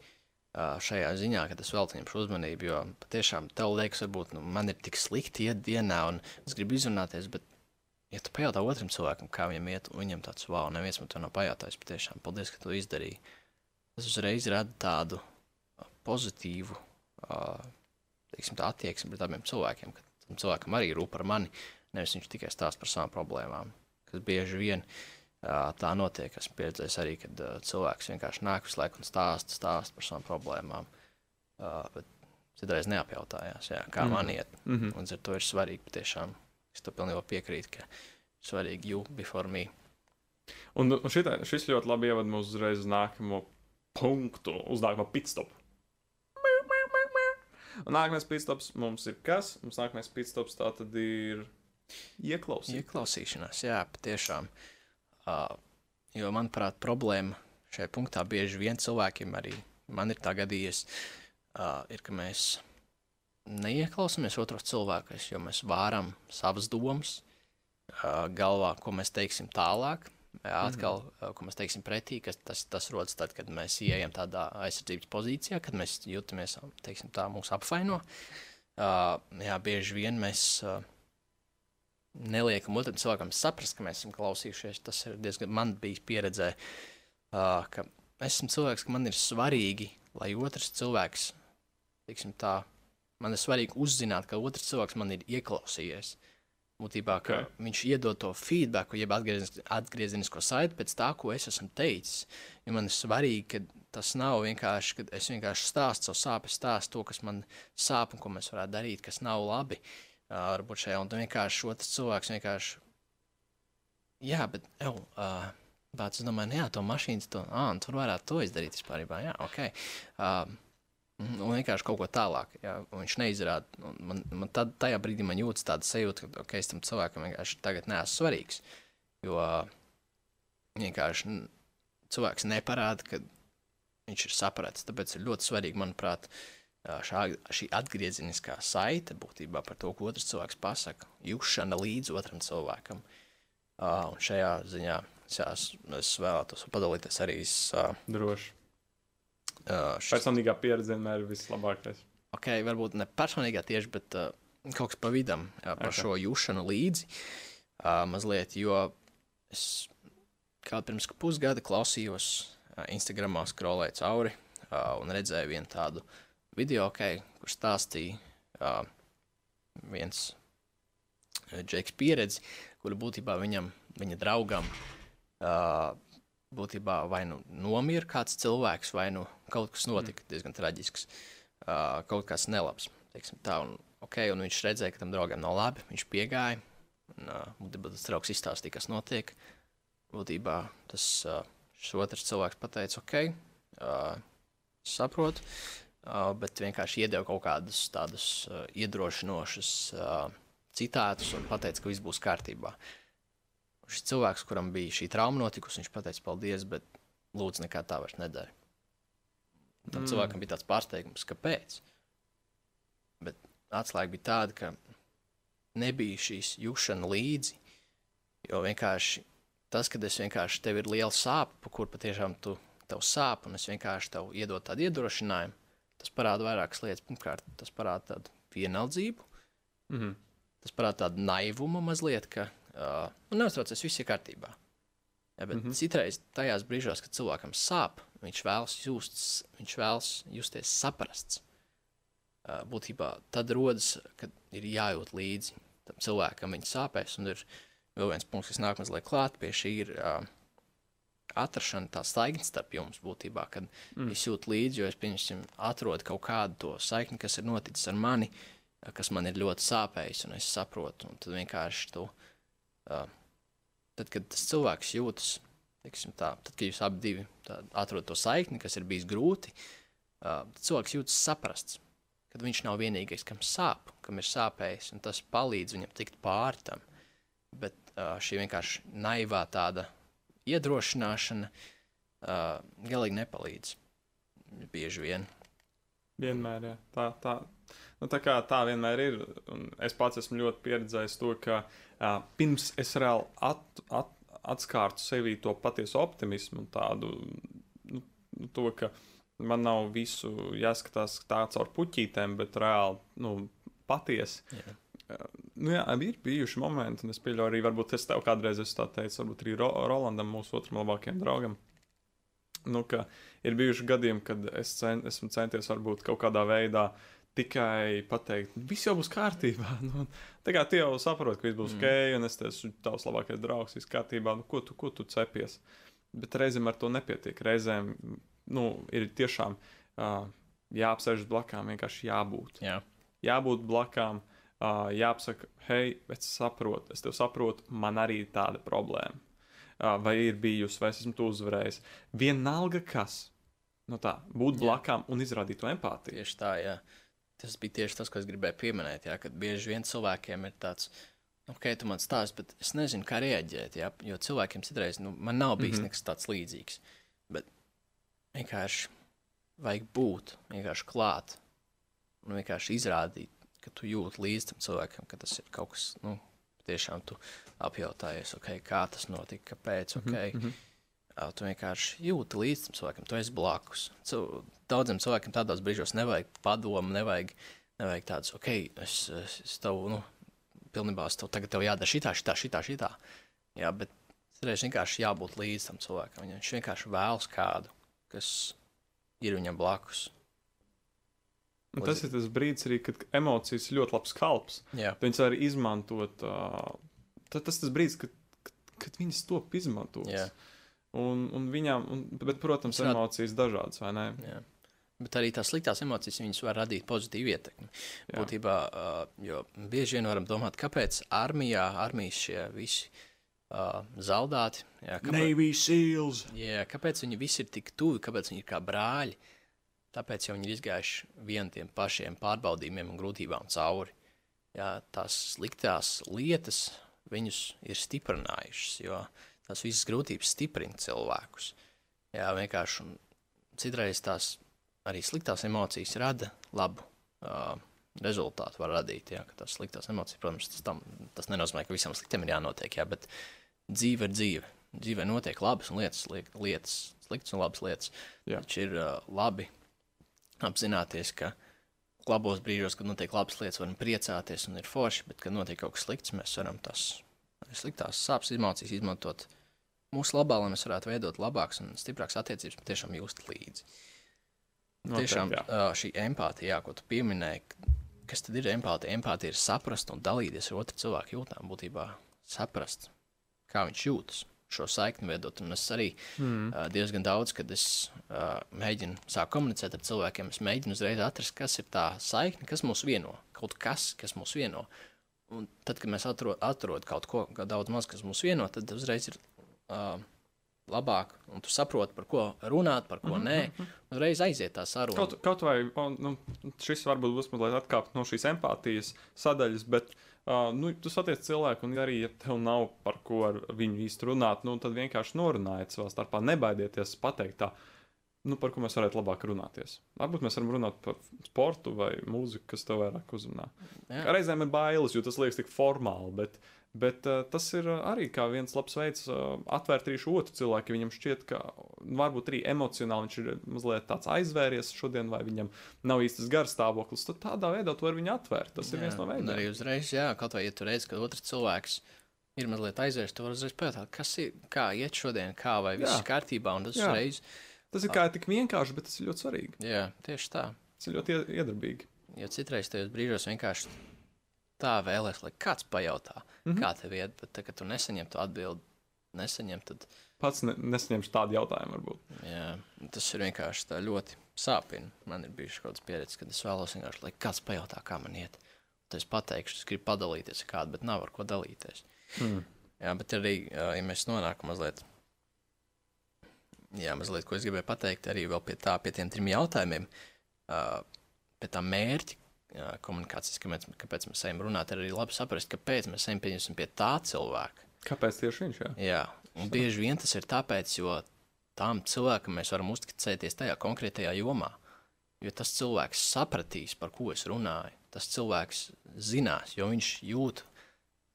Uh, šajā ziņā, ka es veltīju viņam šo uzmanību, jo patiešām tev liekas, varbūt nu, man ir tik slikti iet dienā, un es gribu izrunāties, bet ja tu pajautā otram cilvēkam, kā viņam iet, un viņam tāds, wow, neviens man to nav pajautājis, patiešām, paldies, ka tu izdarīji. Tas uzreiz rada tādu uh, pozitīvu, uh, teiksim, tā attieksmi pret abiem cilvēkiem, ka tam cilvēkam arī rūp par mani, nevis viņš tikai stāsta par savām problēmām, kas bieži vien uh, tā notiek. Esmu pieredzējis arī, kad cilvēks vienkārši nāk visu laiku un stāsta, stāsta par savām problēmām, bet citreiz neapjautājās, jā, kā mm. man iet. Mm -hmm. Un ar to ir svarīgi patiešām Es tam pilnībā piekrītu, ka svarīgi you before me. Un, un šitā, šis ļoti labi ievad mūs uzreiz uz nākamo punktu, uz nākamo pitstopu. Un nākamais pitstops mums ir kas? Mums nākamais pitstops tā tad ir ieklausīšanās. Ieklausīšanās, jā, patiešām. Uh, jo, manuprāt, problēma šajā punktā bieži vien cilvēkiem arī man ir tā gadījies, uh, ir, ka mēs neieklausāmies otros cilvēkos, jo mēs vāram savas domas galvā, ko mēs teiksim tālāk. Jā, atkal, ko mēs teiksim pretī, kas tas, tas rodas tad, kad mēs ieejam tādā aizsardzības pozīcijā, kad mēs jūtamies, teiksim, tā mūsu apvaino. Jā, bieži vien mēs neliekam otram cilvēkam saprast, ka mēs esam klausījušies. Tas ir diezgan man bijis pieredzē, ka es esmu cilvēks, ka man ir svarīgi, lai otrs cilvēks, teiksim tā, Man ir svarīgi uzzināt, ka otrs cilvēks man ir ieklausījies. Būtībā, ka okay. viņš iedod to feedback, jeb atgriezenisko saiti pēc tā, ko es esmu teicis. Jo man ir svarīgi, ka tas nav vienkārši, ka es vienkārši stāstu savu sāpes, stāstu to, kas man sāp un ko mēs varētu darīt, kas nav labi. Varbūt šajā, un vienkārši otrs cilvēks vienkārši, jā, bet, jau, uh, bet es domāju, nu jā, to mašīnu, to, ah, tur varētu to izdarīt vispār, jā, ok. Mhm, un vienkārši kaut ko tālāk. Jā, viņš neizrāda. Man, man tad, tajā brīdī man jūtas tāda sajūta, ka okay, es tam cilvēkam vienkārši tagad neesmu svarīgs. Jo vienkārši cilvēks neparāda, ka viņš ir sapratis. Tāpēc ir ļoti svarīgi, manuprāt, šā, šī atgriezeniskā saite būtībā par to, ko otrs cilvēks pasaka, jūšana līdz otram cilvēkam. Un šajā ziņā es, es vēlētos padalīties arī. Uh, Droši. Uh, šis... Personīgā pieredze vienmēr ir vislabākais. Ok, varbūt ne personīgā tieši, bet uh, kaut kas pa vidam jā, par okay. šo jūšanu līdzi. Uh, mazliet, jo es kā pirms pusgada klausījos uh, Instagramā, skrolēju cauri uh, un redzēju vienu tādu video, okay, kur stāstīja uh, viens uh, Džeks pieredzi, kuru būtībā viņam, viņa draugam uh, būtībā vai nu nomira kāds cilvēks, vai nu kaut kas notika mm. diezgan traģisks, uh, kaut kas nelabs. Tā, un, okay, un viņš redzēja, ka tam draugam nav labi. Viņš piegāja, un uh, tas draugs izstāstīja, kas notiek. Būtībā tas uh, otrs cilvēks pateica, ok, uh, saprotu, uh, bet vienkārši iedeva kaut kādus tādus uh, iedrošinošus uh, citātus un pateica, ka viss būs kārtībā. Uh, šis cilvēks, kuram bija šī trauma notikusi, viņš pateica paldies, bet lūdzu, nekā tā vairs nedara. Tam mm. cilvēkam bija tāds pārsteigums, kāpēc. Bet atslēga bija tāda, ka nebija šīs jūšana līdzi. Jo vienkārši tas, kad es vienkārši tev ir liela sāpe, pa kur patiešām tu sāp, un es vienkārši tev iedodu tādu iedrošinājumu, tas parāda vairākas lietas. Pirmkārt, tas parāda tādu vienaldzību, mm -hmm. tas parāda tādu naivumu mazliet, ka Uh, un neuztraucies, viss ir kārtībā. Ja, bet mm -hmm. citreiz tajās brīžos, kad cilvēkam sāp, viņš vēlas, just, viņš vēlas justies saprasts. Uh, būtībā tad rodas, kad ir jājūt līdzi tam cilvēkam, viņa sāpēs. Un ir vēl viens punkts, kas nāk mazliet klāt pie šī, ir uh, atrašana, tā saikne starp jums būtībā, kad mm. es jūtu līdzi, jo es, pieņemsim, atrodu kaut kādu to saikni, kas ir noticis ar mani, kas man ir ļoti sāpējis, un es saprotu, un tad vienkārši to. Uh, Uh, tad, kad tas cilvēks jūtas, teiksim, tā, tad, kad jūs abi atrodat to saikni, kas ir bijis grūti, tad cilvēks jūtas saprasts. Kad viņš nav vienīgais, kam sāp, kam ir sāpējis, un tas palīdz viņam tikt pāri tam. Bet šī vienkārši naivā tāda iedrošināšana galīgi nepalīdz. Bieži vien. Vienmēr, jā. Tā, tā, nu, tā kā tā vienmēr ir. Un es pats esmu ļoti pieredzējis to, ka uh, uh, pirms es reāli at, at, atskārtu sevī to patiesu optimismu un tādu, nu, nu, to, ka man nav visu jāskatās tā caur puķītēm, bet reāli, nu, patiesi. Yeah. nu, jā, ir bijuši momenti, un es pieļauju arī, varbūt es tev kādreiz esmu tā teicis, varbūt arī Ro Rolandam, mūsu otram labākajam draugam. Nu, ka ir bijuši gadījumi, kad es cen, esmu centies varbūt kaut kādā veidā tikai pateikt, viss jau būs kārtībā. Nu, tā kā tu jau saproti, ka viss būs mm. ok, un es esmu tavs labākais draugs, viss kārtībā, nu, ko tu, ko tu cepies. Bet reizēm ar to nepietiek. Reizēm nu, ir tiešām uh, jāapsēž blakām, vienkārši jābūt. Jā. Jābūt blakām, uh, jāapsaka, hei, es saprotu, es tev saprotu, man arī ir tāda problēma. Uh, vai ir bijusi, vai es esmu to uzvarējis. Vienalga kas. Nu tā, būt blakām un izrādīt to empātiju. Tieši tā, jā. Tas bija tieši tas, ko es gribēju pieminēt. Jā, kad bieži vien cilvēkiem ir tāds, ok, tu man stāsti, bet es nezinu, kā reaģēt. Jā, jo cilvēkiem citreiz, nu, man nav bijis mm -hmm. nekas tāds līdzīgs. Bet vienkārši vajag būt, vienkārši klāt. Un vienkārši izrādīt, ka tu jūti līdzi tam cilvēkam, ka tas ir kaut kas, nu, tiešām tu apjautājies, ok, kā tas notika, kāpēc, ok. Mm -hmm. Tu vienkārši jūti līdzi tam cilvēkam, tu esi blakus. Daudziem cilvēkiem tādos brīžos nevajag padomu, nevajag, nevajag tādus, ok, es, es, es tev, nu, pilnībā es tev tagad tev jādara šitā, šitā, šitā, šitā. Jā, bet reiz vienkārši jābūt līdz tam cilvēkam. Viņš vienkārši vēlas kādu, kas ir viņam blakus. Un tas ir tas brīdis, arī, kad emocijas ir ļoti labs kalps. Viņas var izmantot. Uh, tas tas brīdis, kad, kad, kad viņas top izmantotas. Un, un viņām, un, bet, protams, Rad- emocijas dažādas, vai ne? Jā. Bet arī tās sliktās emocijas viņas var radīt pozitīvu ietekmi. Jā. Būtībā, uh, jo bieži vien varam domāt, kāpēc armijā, armijas šie visi uh, zaldāti, jā, kāpēc, Navy Seals! jā, kāpēc viņi visi ir tik tuvi, kāpēc viņi ir kā brāļi. Tāpēc jau viņi ir izgājuši vieniem tiem pašiem pārbaudījumiem un grūtībām cauri. Jā, tās sliktās lietas viņus ir stiprinājušas, jo tās visas grūtības stiprina cilvēkus. Jā, vienkārši citreiz tās arī sliktās emocijas rada labu uh, rezultātu. Var radīt, jā, tās sliktās emocijas, protams, tas, tam, tas nenozīmē, ka visam sliktiem ir jānotiek, jā, bet dzīve ir dzīve. Dzīvē notiek labas lietas, liek- lietas sliktas un labas lietas. Jā. Taču ir uh, labi apzināties, ka labos brīžos, kad notiek labas lietas, varam priecāties un ir forši, bet, kad notiek kaut kas slikts, mēs varam tās sliktās sāpes, emocijas izmantot mūsu labā, lai mēs varētu veidot labākas un stiprākas attiecības, un tiešām just līdzi. Noteikti, Tiešām jā. ā, šī empātija, jā, ko tu pieminēji, kas tad ir empātija? Empātija ir saprast un dalīties ar otru cilvēku jūtām, būtībā saprast, kā viņš jūtas, šo saikni veidot. Un es arī mm. uh, diezgan daudz, kad es uh, mēģinu sākt komunicēt ar cilvēkiem, es mēģinu uzreiz atrast, kas ir tā saikne, kas mūs vieno, kaut kas, kas mūs vieno. Un tad, kad mēs atro- atrodam kaut ko kā daudz maz, kas mūs vieno, tad uzreiz ir uh, labāk, un tu saproti, par ko runāt, par ko nē. Uzreiz aiziet tā saruna. Kaut, kaut vai o, nu, šis varbūt būs mazliet atkāpt no šīs empātijas sadaļas, bet uh, nu, tu satiec cilvēku, un arī, ja tev nav par ko ar viņu īsti runāt, nu, tad vienkārši norunājiet savā starpā, nebaidieties pateikt tā. Nu, par ko mēs varētu labāk runāties. Varbūt mēs varam runāt par sportu vai mūziku, kas tev vairāk uzrunā. Jā. Reizēm ir bailes, jo tas liekas tik formāli, bet, bet uh, tas ir uh, arī kā viens labs veids uh, atvērt arī šo otru cilvēku. Viņam šķiet, ka nu, varbūt arī emocionāli viņš ir mazliet tāds aizvēries šodien, vai viņam nav īstas garas stāvoklis. Tad tādā veidā tu vari viņu atvērt. Tas ir viens no veidiem. arī uzreiz, jā, kaut vai ja tu redz, ka otrs cilvēks ir mazliet aizvērts, tu vari uzreiz pajautāt, kas ir, kā iet šodien, kā vai viss Jā. ir kārtībā. Un tas Jā. Tas ir kā tik vienkārši, bet tas ir ļoti svarīgi. jā, tieši tā. Tas ir ļoti ie- iedarbīgi. Jo citreiz tajos brīžos vienkārši tā vēlēs, lai kāds pajautā, mm. -hmm. kā tev iet, bet, tā, kad tu nesaņem to atbildi, nesaņem, tad Pats ne, nesaņemšu tādu jautājumu, varbūt. jā, tas ir vienkārši ļoti sāpīgi. Man ir bijušas kaut kādas pieredzes, kad es vēlos vienkārši, lai kāds pajautā, kā man iet. Tad es pateikšu, es gribu padalīties ar kādu, bet nav ar ko dalīties. Mm. Jā, bet arī, ja mēs nonākam mazliet, jā, mazliet, ko es gribēju pateikt, arī pie tā, pie tiem trim jautājumiem, ā, pie tā mērķa jā, komunikācijas, kāpēc, kāpēc mēs ejam runāt, ir arī labi saprast, kāpēc mēs ejam pie tā cilvēka. Kāpēc tieši viņš? Jā? Jā, un bieži vien tas ir tāpēc, jo tam cilvēkam mēs varam uzticēties tajā konkrētajā jomā. Jo tas cilvēks sapratīs, par ko es runāju. Tas cilvēks zinās, jo viņš jūt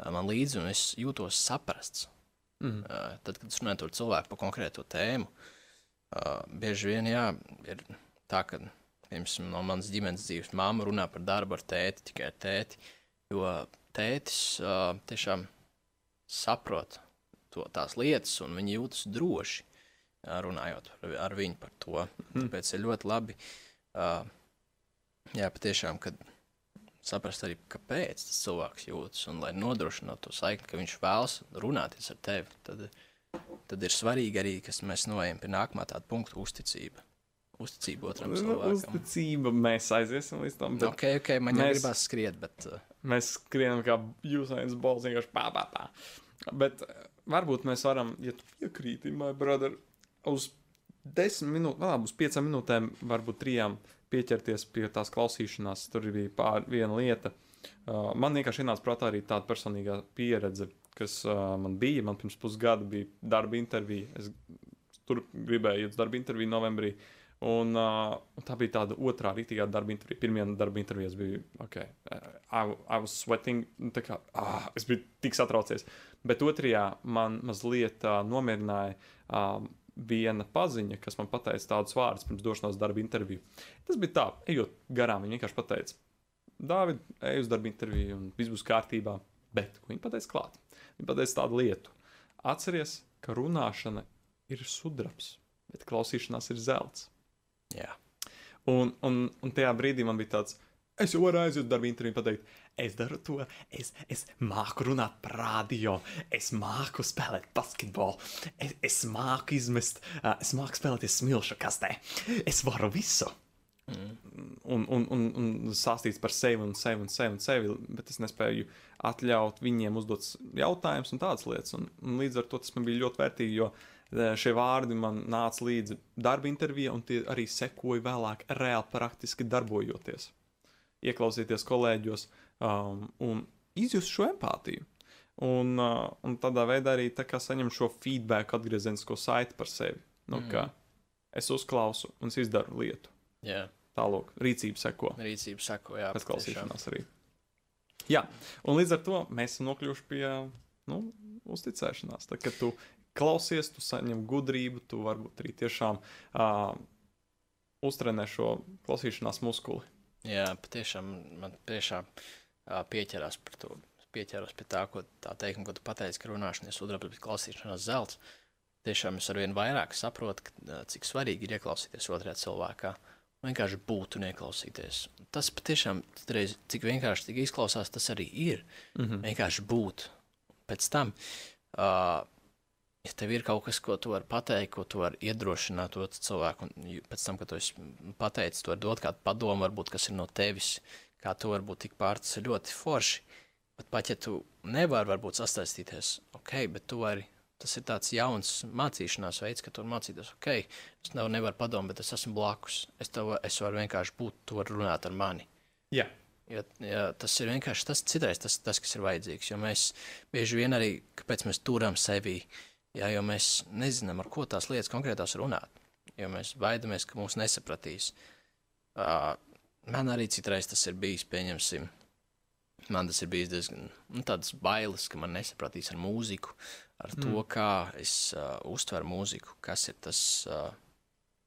man līdzi, un es jūtos saprasts. Mm. Uh, tad, kad es runāju ar cilvēku par konkrētu tēmu, uh, bieži vien jā, ir tā, ka piemēram, no manas ģimenes dzīves māma runā par darbu ar tēti, tikai ar tēti. Jo tētis uh, tiešām saprot to, tās lietas, un viņi jūtas droši uh, runājot ar, ar viņu par to. Mm. Tāpēc ir ļoti labi, uh, jā, patiešām, kad saprast arī, kāpēc tas cilvēks jūtas, un lai nodrošinātu to saikni, ka viņš vēlas runāties ar tevi, tad, tad ir svarīgi arī, ka mēs noejam pie nākamā tāda punkta uzticība. Uzticība otram Nu, cilvēkam. Uzticība mēs aiziesim līdz tam. Ok, ok, man jau mēs- gribās skriet, bet uh, Mēs skrienam kā jūsainas balss, vienkārši pā, pā, pā. Bet eh, varbūt mēs varam, ja tu piekrīti, my brother, uz desmit minūtēm, vēl uz piecām minūtēm, varbūt trijām pieķerties pie tās klausīšanās. Tur bija pār viena lieta. Uh, man vienkārši ienāca prātā arī tāda personīgā pieredze, kas uh, man bija. Man pirms pusgada bija darba intervija. Es tur gribēju iet uz darba interviju novembrī. Un, uh, tā bija tāda otrā rītīgā darba intervija. Pirmā darba intervija es biju, ok, uh, I, I was sweating. nu, kā, ah, es biju tik satraucies. Bet otrajā man mazliet uh, nomierināja uh, viena paziņa, kas man pateica tādus vārdus pirms došanās darba interviju. Tas bija tā, ejot garām, viņa vienkārši pateica, Dāvid, ej uz darba interviju, un viss būs kārtībā. Bet, ko viņa pateica klāt? Viņa pateica tādu lietu. Atceries, ka runāšana ir sudrabs, bet klausīšanās ir zelts. jā. Un, un, un tajā brīdī man bija tāds, es jau varu aiziet uz darba interviju un pateikt, es daru to, es, es māku runāt par radio, es māku spēlēt basketbolu, es, es māku izmest, uh, es māku spēlēties smilšu kastē, es varu visu. Un, un, un, un stāstīt par sevi un sevi un sevi un sevi, bet es nespēju atļaut viņiem uzdot jautājumus un tādas lietas. Un, un līdz ar to tas man bija ļoti vērtīgi, jo šie vārdi man nāca līdzi darba intervijā, un tie arī sekoja vēlāk, reāli praktiski darbojoties. Ieklausīties kolēģos um, un izjust šo empātiju. Un, uh, un tādā veidā arī tā saņem šo feedback, atgriezenisko saiti par sevi. Nu, mm. Es uzklausu un es izdaru lietu. jā. Tālāk, rīcība seko. Rīcība sako, jā. Pēc klausīšanās arī. Jā, un līdz ar to mēs esam nokļuvuši pie nu, uzticēšanās. Tad, kad tu klausies, tu saņem gudrību, tu varbūt arī tiešām uh, uztrenē šo klausīšanās muskuli. Jā, patiešām man tiešām pieķerās par to. Pieķeros pie tā, ko tā teikuma, ko tu pateici, ka runāšana ir sudraba, bet klausīšanās zelts. Tiešām es arvien vairāk saprotu, cik svarīgi ir ieklausīties otrajā cilvēkā. Vienkārši būt un ieklausīties. Tas patiešām, reiz, cik vienkārši tik izklausās, tas arī ir. Mm -hmm. Vienkārši būt. Pēc tam, uh, ja tev ir kaut kas, ko tu vari pateikt, ko tu vari iedrošināt otru cilvēku, un pēc tam, kad tu esi pateicis, tu vari dot kādu padomu, varbūt kas ir no tevis, kā tu vari būt tik pār, tas ir ļoti forši. Bet pat ja tu nevari varbūt sasaistīties, ok, bet tu vari. Tas ir tāds jauns mācīšanās veids, ka tu mācīties, ok, es tev nevaru padomāt, bet es esmu blakus. Es, tev, es varu vienkārši būt, tu vari runāt ar mani. Jā, Jo, jo tas ir vienkārši tas, citreiz tas, tas, kas ir vajadzīgs. Jo mēs bieži vien arī, kāpēc mēs turam sevi, jā, jo mēs nezinām, ar ko tās lietas konkrētās runāt. Jo mēs baidamies, ka mūs nesapratīs. Uh, man arī citreiz tas ir bijis, pieņemsim, man tas ir bijis diezgan nu, tāds bailes, ka man nesapratīs ar mūziku, ar mm. to, kā es uh, uztveru mūziku, kas ir tas, uh,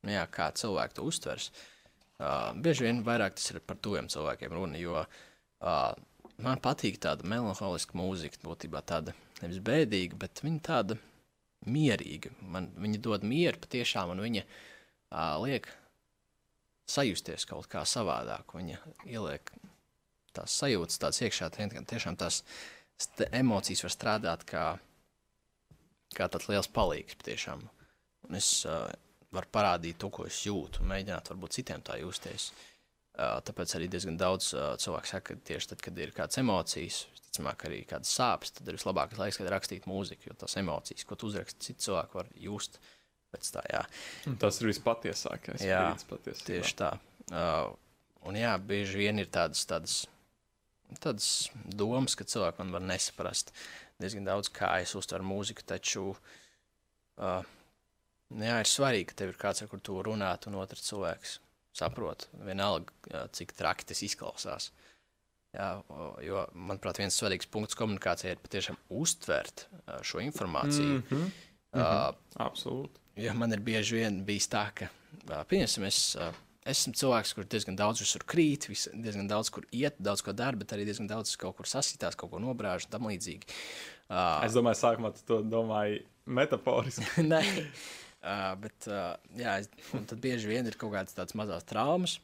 jā, kā cilvēki to uztvers. Uh, bieži vien vairāk tas ir par tuviem cilvēkiem runa, jo uh, man patīk tāda melanholiska mūzika, būtībā tāda nevis bēdīga, bet viņa tāda mierīga. Man, viņa dod mieru patiešām, un viņa uh, liek sajusties kaut kā savādāk. Viņa ieliek tās sajūtas, tās iekšā, tie- tiešām tās emocijas var strādāt kā, kā tāds liels palīgs patiešām. Un es uh, varu parādīt to, ko es jūtu, un mēģināt varbūt citiem tā justies. Uh, tāpēc arī diezgan daudz uh, cilvēku saka, ka tieši tad, kad ir kādas emocijas, visticamāk, arī kādas sāpes, tad ir vislabākais laiks, kad rakstīt mūziku, jo tās emocijas, ko tu uzraksti, citi cilvēki var just pēc tā, jā. un tas ir vispatiesākais. Jā, patiesībā. Tieši tā. Uh, un jā, bieži vien ir tādas, tādas, tādas domas, ka cilvēki man var nesaprast diezgan daudz, kā es uztveru mūziku, taču uh, jā, ir svarīgi, ka tev ir kāds, ar kur tu runāt, un otrs cilvēks saprot. Vienalga, jā, cik traki tas izklausās. Jā, jo, manuprāt, viens svarīgs punkts komunikācijai ir patiešām uztvert uh, šo informāciju. Mm -hmm. Uh, Absolūti. Jo man ir bieži vien bijis tā, ka, ā, pieņemsim, es ā, esmu cilvēks, kurš diezgan daudz visur krīt, vis, diezgan daudz kur iet, daudz ko dara, bet arī diezgan daudz kaut kur sasitās, kaut ko nobrāž un tam līdzīgi. Uh, es domāju, sākumā tu to domāji metaforiski. Nē, uh, bet uh, jā, es, tad bieži vien ir kaut kādas tādas mazas traumas.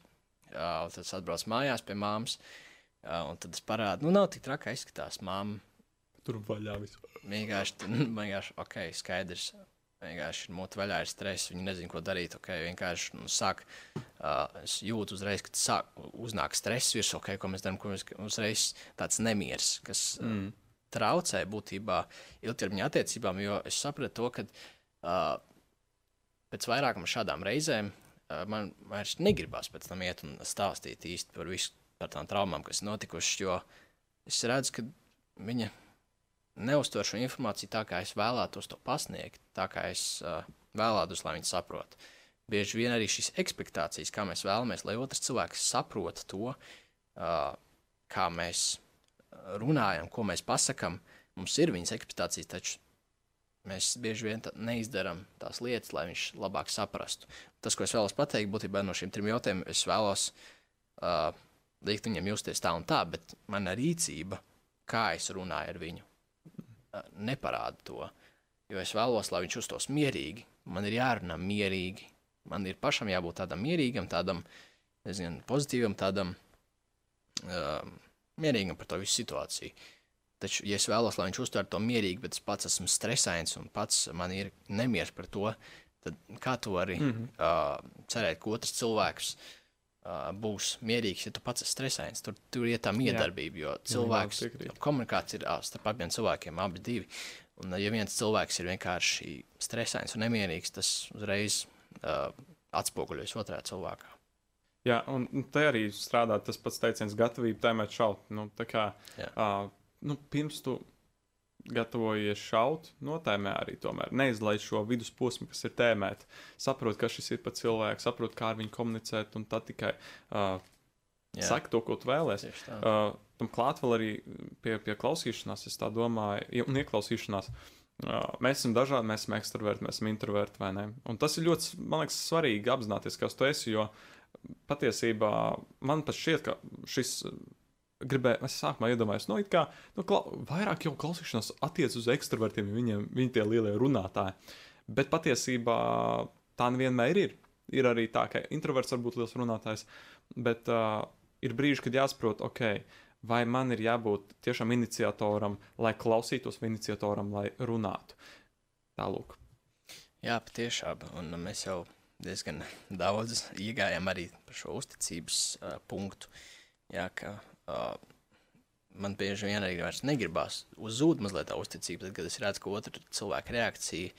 Uh, tad es atbraucu mājās pie māmas, uh, un tad es parādu, nu, nav tik traki, izskatās māma. Tur vaļā visu. Vienkārši, vienkārši ok, skaidrs vienkārši ir mūte vaļā, ir stress, viņi nezina, ko darīt. Okay, vienkārši nu, sāk, uh, es jūtu uzreiz, ka sāk, uznāk stress virs, okay, ko mēs darām, mēs uzreiz tāds nemieris, kas mm. uh, traucē būtībā ilgtermiņa attiecībām, jo es sapratu to, ka uh, pēc vairākām šādām reizēm uh, man vairs negribas pēc tam iet un stāstīt īsti par visu par tām traumām, kas notikušas, jo es redzu, ka viņa neuztver šo informāciju tā, kā es vēlētos to pasniegt, tā kā es uh, vēlētos, lai viņi saprotu. Bieži vien arī šīs expectācijas, kā mēs vēlamies, lai otrs cilvēks saprot to, uh, kā mēs runājam, ko mēs pasakām, mums ir viņas expectācijas, taču mēs bieži vien neizdarām tās lietas, lai viņš labāk saprastu. Tas, ko es vēlos pateikt, būtībā no šiem trim jautājumiem, es vēlos uh, likt viņam justies tā un tā, bet mana rīcība, kā es runāju ar viņu, neparāda to. Jo es vēlos, lai viņš uztos mierīgi. Man ir jārunā mierīgi. Man ir pašam jābūt tādam mierīgam, tādam nezinu, pozitīvam, tādam uh, mierīgam par to visu situāciju. Taču, ja es vēlos, lai viņš uztver to mierīgi, bet es pats esmu stresains un pats man ir nemieris par to, tad kā tu vari mm -hmm. uh, cerēt, ka otrs cilvēks uh, uh, būs mierīgs, ja tu pats esi stresains. Tur, tur ir tā miedarbība, jo cilvēks, jo komunikācija ir starp abiem cilvēkiem, abi divi. Un, ja viens cilvēks ir vienkārši stresains un nemierīgs, tas uzreiz uh, atspoguļojas otrā cilvēkā. Jā, un te arī strādā tas pats teiciens, gatavība tēmēt šaut. Nu, kā, uh, nu, pirms tu gatavojies šaut, notēmē arī tomēr. Neizlaiž šo vidusposmu, kas ir tēmēta. Saprot, kas šis ir par cilvēku, saprot, kā ar viņu komunicēt, un tad tikai uh, saka to, ko tu vēlēsies. Uh, tam klāt vēl arī pie, pie klausīšanās, es tā domāju, un ieklausīšanās. Uh, mēs esam dažādi, mēs esam ekstraverti, mēs esam introverti, vai ne? Un tas ir ļoti, man liekas, svarīgi apzināties, kas tu esi, jo patiesībā man pat šķiet, ka šis gribēju, es sākumā iedomājos, no nu, kā nu, kla, vairāk jau klausīšanās attiecas uz ekstravertiem, viņiem, viņi tie lielie runātāji. Bet patiesībā tā nevienmēr ir. Ir arī tā, ka introverts var būt liels runātājs, bet uh, ir brīži, kad jāsaprot, ok, vai man ir jābūt tiešām iniciatoram, lai klausītos, vai iniciatoram, lai runātu. Tālūk. Jā, patiešām. Un mēs jau diezgan daudz iegājām arī par šo uzticības uh, punktu. Jā, ka uh, man bieži vien arī vairs negribas uzzūt mazliet tā uzticība, tad, kad es redzu, ka otra cilvēka reakcija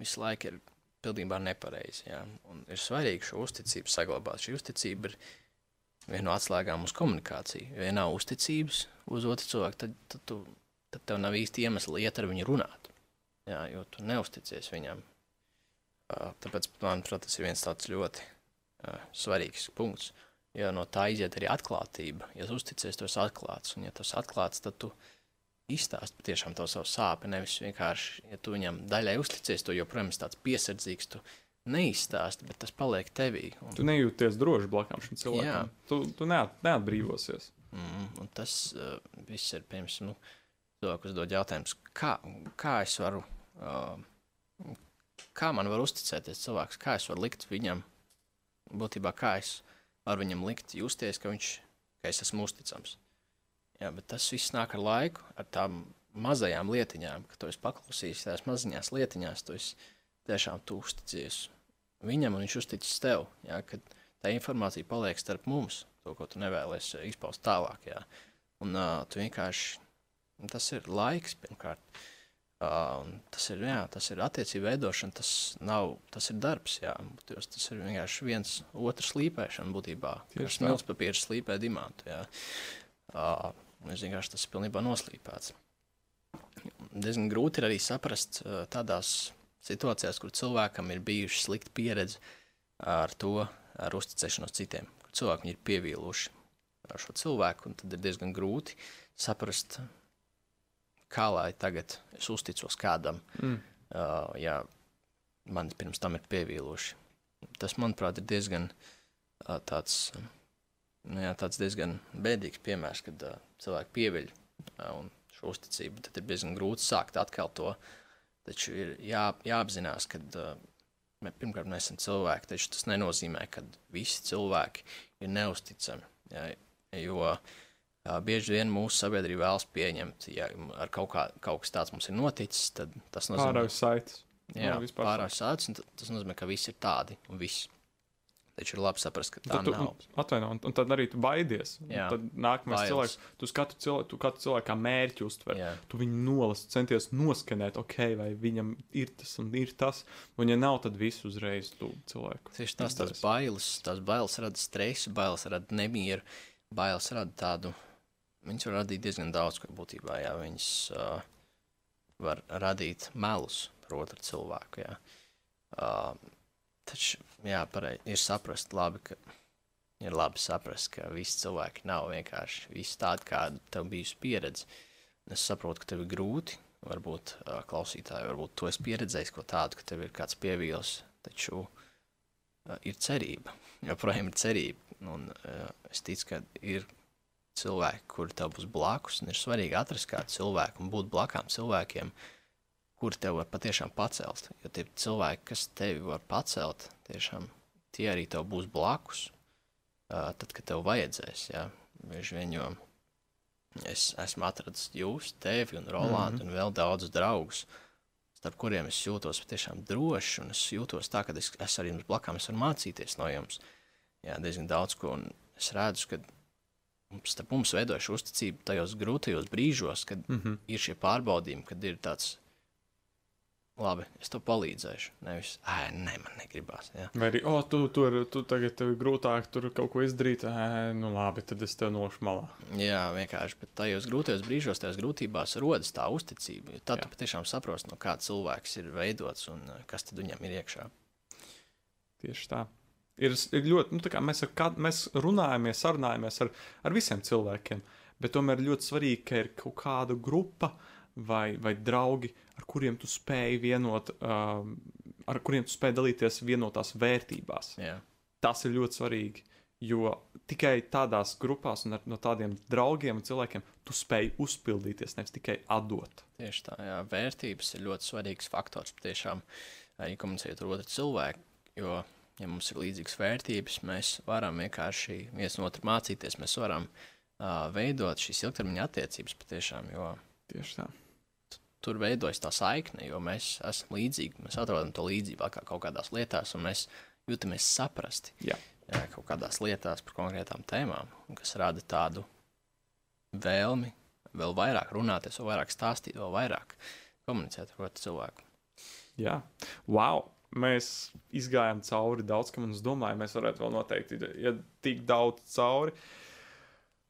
visu laiku ir pilnībā nepareiza. Ja? Un ir svarīgi šo uzticību saglabāt. Šī uzticība ir viena no atslēgām uz komunikāciju. Ja nav uzticības uz otru cilvēku, tad, tad, tu, tad tev nav īsti iemesla iet ar viņu runāt. Jā, jo tu neusticies viņam. Uh, tāpēc, manuprāt, tas ir viens tāds ļoti uh, svarīgs punkts. Uh, Jo no tā iziet arī atklātība. Ja tu uzticies, tu esi atklāts. Un, ja esi atklāts, tad tu izstāsti patiešām to savu sāpju. Nevis vienkārši, ja tu viņam daļai uzticies, to joprojām esi tāds piesardzīgs. Tu neizstāsti, bet tas paliek tevī. Un... Tu nejūties droši blakus šim cilvēkam. Jā. Tu, tu neat, neatbrīvosies. Mm, tas uh, viss ir pirms nu, cilvēku uzdod jautājumus, kā, kā es varu, uh, kā man var uzticēties cilvēks, kā es varu likt viņam, būtībā kā es var viņam likt justies, ka, viņš, ka es esmu uzticams. Jā, bet tas viss nāk ar laiku, ar tām mazajām lietiņām, ka tu esi paklausījis tās mazajās lietiņās, tu esi tiešām tu uzticies viņam un viņš uzticis tev. Jā, kad tā informācija paliek starp mums, to, ko tu nevēlies izpaust tālāk. Jā. Un uh, tu vienkārši, tas ir laiks pirmkārt. Uh, tas, ir, jā, tas ir attiecību veidošana, tas, nav, tas ir darbs. Jā, tas ir vienkārši viens otrs slīpēšana būtībā. Tieši smilts papīrs slīpē dimantu. Jā. Uh, es vienkārši tas ir pilnībā noslīpēts. Diezgan grūti ir arī saprast uh, tādās situācijās, kur cilvēkam ir bijuši slikta pieredze ar to, ar uzticēšanos citiem. Kur cilvēki ir pievīluši ar šo cilvēku, un tad ir diezgan grūti saprast, kā lai tagad es uzticos kādam, mm. uh, ja man pirms tam ir pievīluši. Tas, manuprāt, ir diezgan uh, tāds, nu, jā, tāds diezgan bēdīgs piemērs, kad uh, cilvēki pieviļ uh, un šo uzticību. Tad ir diezgan grūti sākt atkal to. Taču ir jā, jāapzinās, ka uh, pirmkārt mēs esam cilvēki, taču tas nenozīmē, ka visi cilvēki ir neusticami. Jā, jo uh, bieži vien mūsu sabiedrība vēlas pieņemt, ja ar kaut, kā, kaut kas tāds mums ir noticis, tad tas nozīmē, Pārāk saites. Jā, vispār pārāk sācis, un tas nozīmē, ka visi ir tādi un viss. Taču ir labi saprast, ka tā tu, nav. atvaino, un, un tad arī tu baidies. Jā. Tad nākamais Bailes. cilvēks, tu katru cilvēku, tu katru cilvēku kā mērķi uztver. Jā. Tu viņu nolasi, centies noskanēt, ok, vai viņam ir tas un ir tas. Un, ja nav, tad viss uzreiz tu cilvēku. Tieši tas, tas bailes, tās bailes rada stresu, bailes rada nemieru, bailes rada tādu. Viņas var radīt diezgan daudz, ko būtībā, jā, viņas uh, var radīt melus par otru cilvēku, jā. Uh, taču, jā, pareizi, ir saprast labi, ka ir labi saprast, ka visi cilvēki nav vienkārši visi tādi, kāda tev bijusi pieredze. Es saprotu, ka tev ir grūti, varbūt uh, klausītāji, varbūt tu esi pieredzējis ko tādu, ka tev ir kāds pievīls, taču uh, ir cerība. Joprojām ir cerība. Un, uh, es ticu, ka ir cilvēki, kuri tev būs blakus. un Ir svarīgi atrast kādu cilvēku un būt blakām cilvēkiem, kuri tev var patiešām pacelt. Jo tie cilvēki, kas tevi var pacelt, tiešām tie arī tev būs blakus. Uh, tad, kad tev vajadzēs, jā, bieži vien, jo es esmu atradzis jūs, tevi un Rolandu mm -hmm. un vēl daudzus draugus, starp kuriem es jūtos patiešām droši, un es jūtos tā, ka es, es arī jums blakām es varu mācīties no jums. Jā, diezgan daudz ko, un es redzu, ka starp mums veidojas šī uzticība tajos grūtajos brīžos, kad mm. -hmm. ir šie pārbaudījumi, kad ir tāds, labi, es tev palīdzēšu. Nevis, ah, nē, man negribās. Jā. Vai arī, oh, tu tur tu tagad tev ir grūtāk tur kaut ko izdarīt. Ē, nu labi, tad es tev nošu malā. Jā, vienkārši, bet tajos grūtajos brīžos, tajās grūtībās rodas tā uzticība. Tad Jā. tu patiešām saprosti, no kā cilvēks ir veidots un kas tad viņam ir iekšā. Tieši tā. Ir, ir ļoti, nu, kā mēs, ar, kād, mēs runājamies, sarunājamies ar, ar visiem cilvēkiem, bet tomēr ir ļoti svarīgi, ka ir kaut kāda grupa vai, vai draugi, ar kuriem tu spēj vienot, um, ar kuriem tu spēj dalīties vienotās vērtībās. Jā, Tas ir ļoti svarīgi, jo tikai tādās grupās un ar, no tādiem draugiem un cilvēkiem tu spēj uzpildīties, nevis tikai atdot. tieši tā. Jā. Vērtības ir ļoti svarīgs faktors patiešām arī komunicējot ar otru cilvēku. Jo, ja mums ir līdzīgas vērtības, mēs varam vienkārši viens no otra mācīties, mēs varam uh, veidot šīs ilgtermiņa attiecības patiešām. Jo Tieši tā. tur veidojas tā saikne, jo mēs esam līdzīgi. Mēs atrodam to līdzību atkal kaut kādās lietās, un mēs jūtamies saprasti Jā. jā, kaut kādās lietās par konkrētām tēmām, kas rada tādu vēlmi vēl vairāk runāties, vēl vairāk stāstīt, vēl vairāk komunicēt ar cilvēku. Jā, wow! Mēs izgājām cauri daudz, kam es domāju, mēs varētu vēl noteikti, ja tik daudz cauri.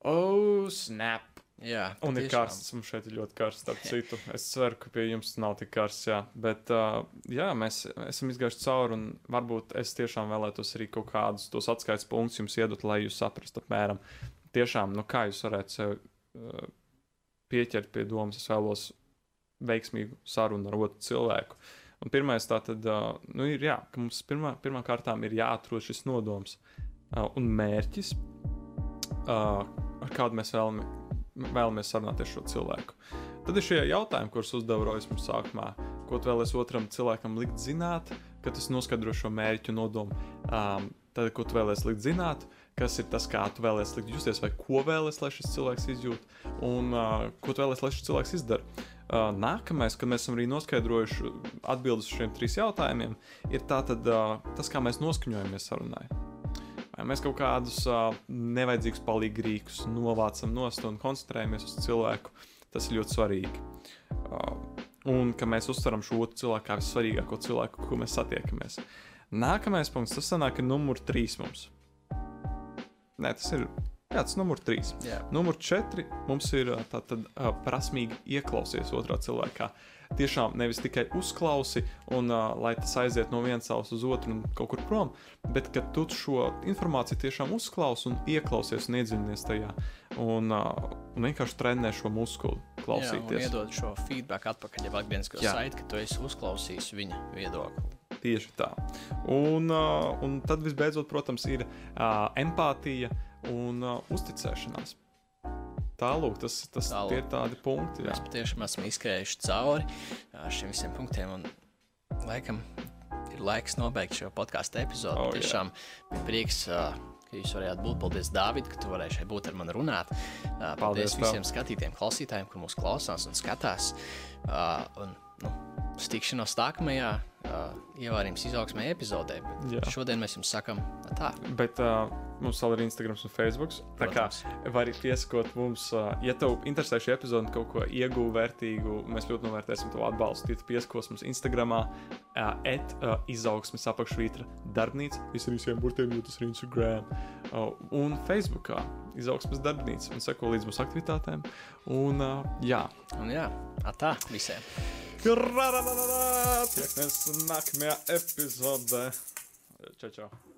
Oh, snap! Jā, Un ir karsts, mums šeit ir ļoti karsts, starp citu. Es ceru, ka pie jums nav tik karsts, jā. Bet, uh, jā, mēs esam izgājuši cauri, un varbūt es tiešām vēlētos arī kaut kādus tos atskaites punktus jums iedot, lai jūs saprastu apmēram. Tiešām, nu kā jūs varētu sev uh, pieķert pie domas, es vēlos veiksmīgu sarunu ar otru cilvēku. Un pirmais tā tad, uh, nu ir jā, ka mums pirmā, pirmā kārtām ir jāatrod šis nodoms uh, un mērķis, uh, ar kādu mēs vēlamies vēlamies sarunāties ar šo cilvēku. Tad ir šie jautājumi, kurus uzdeva Rojas mums sākumā. Ko tu vēlēsi otram cilvēkam likt zināt, kad tas noskaidro šo mērķu nodomu? Um, tad, ko tu vēlēsi likt zināt, kas ir tas, kā tu vēlēsi likt justies, vai ko vēlēsi, lai šis cilvēks izjūt, un uh, ko tu vēlēsi, lai šis cilvēks izdara. Uh, nākamais, kad mēs esam arī noskaidrojuši atbildus uz šiem trim jautājumiem, ir tātad, uh, tas, kā mēs noskaņojamies sarunai. Vai mēs kaut kādus uh, nevajadzīgus palīgrīkus novācam nost un koncentrējamies uz cilvēku, tas ir ļoti svarīgi. Uh, un ka mēs uztveram šo otru cilvēku kā vissvarīgāko cilvēku, ko mēs satiekamies. Nākamais punkts, tas sanāk, ir numur trīs mums. Nē, tas ir. Jā, tas ir numur trīs. Jā. Numur četri mums ir tātad ā, prasmīgi ieklausīties otrā cilvēkā. Tiešām nevis tikai uzklausi, un uh, lai tas aiziet no vienas savas uz otru un kaut kur prom, bet ka tu šo informāciju tiešām uzklausi un ieklausies un iedziļinies tajā. Un, uh, un vienkārši trenē šo muskuli, Jā, klausīties. iedod šo feedback atpakaļ, ja atgrieznisko Jā. saiti, ka tu esi uzklausījis viņa viedokli. Tieši tā. Un, uh, un tad visbeidzot, protams, ir uh, empātija un uh, uzticēšanās. Tālāk, tas, tas Tālūk. ir tādi punkti. Jā. Mēs patiešām esam izskrējuši cauri ā, šiem visiem punktiem. Un, laikam, ir laiks nobeigt šo podkāstu epizodi. Oh, tiešām bija prieks, ā, ka jūs varējāt būt. Paldies, Dārvid, ka tu varēji šeit būt ar mani runāt. Ā, Paldies Paldies tev. visiem skatītājiem, klausītājiem, kur mūs klausās un skatās. Ā, Un, nu, uz tikšanos nākamajā uh, ievārījums izaugsmē epizodē. Šodien mēs jums sakam tā. Bet uh, mums vēl ir Instagram un Facebook. Tā kā Protams. vari pieskot mums, uh, ja tev interesē šī epizode kaut ko iegūtu vērtīgu, mēs ļoti novērtēsim tavu atbalstu. Tu pieskos mums Instagram, uh, et, uh, izaugsmes apakšvītra darbnīca, visiem visiem burtiem, jo tas ir Instagram, uh, un Facebook, izaugsmes darbnīca, un seko līdz mūsu aktivitātēm. Un, uh, jā, Un jā, tā visiem. Tiekamies nākamajā epizodē. Čau, čau!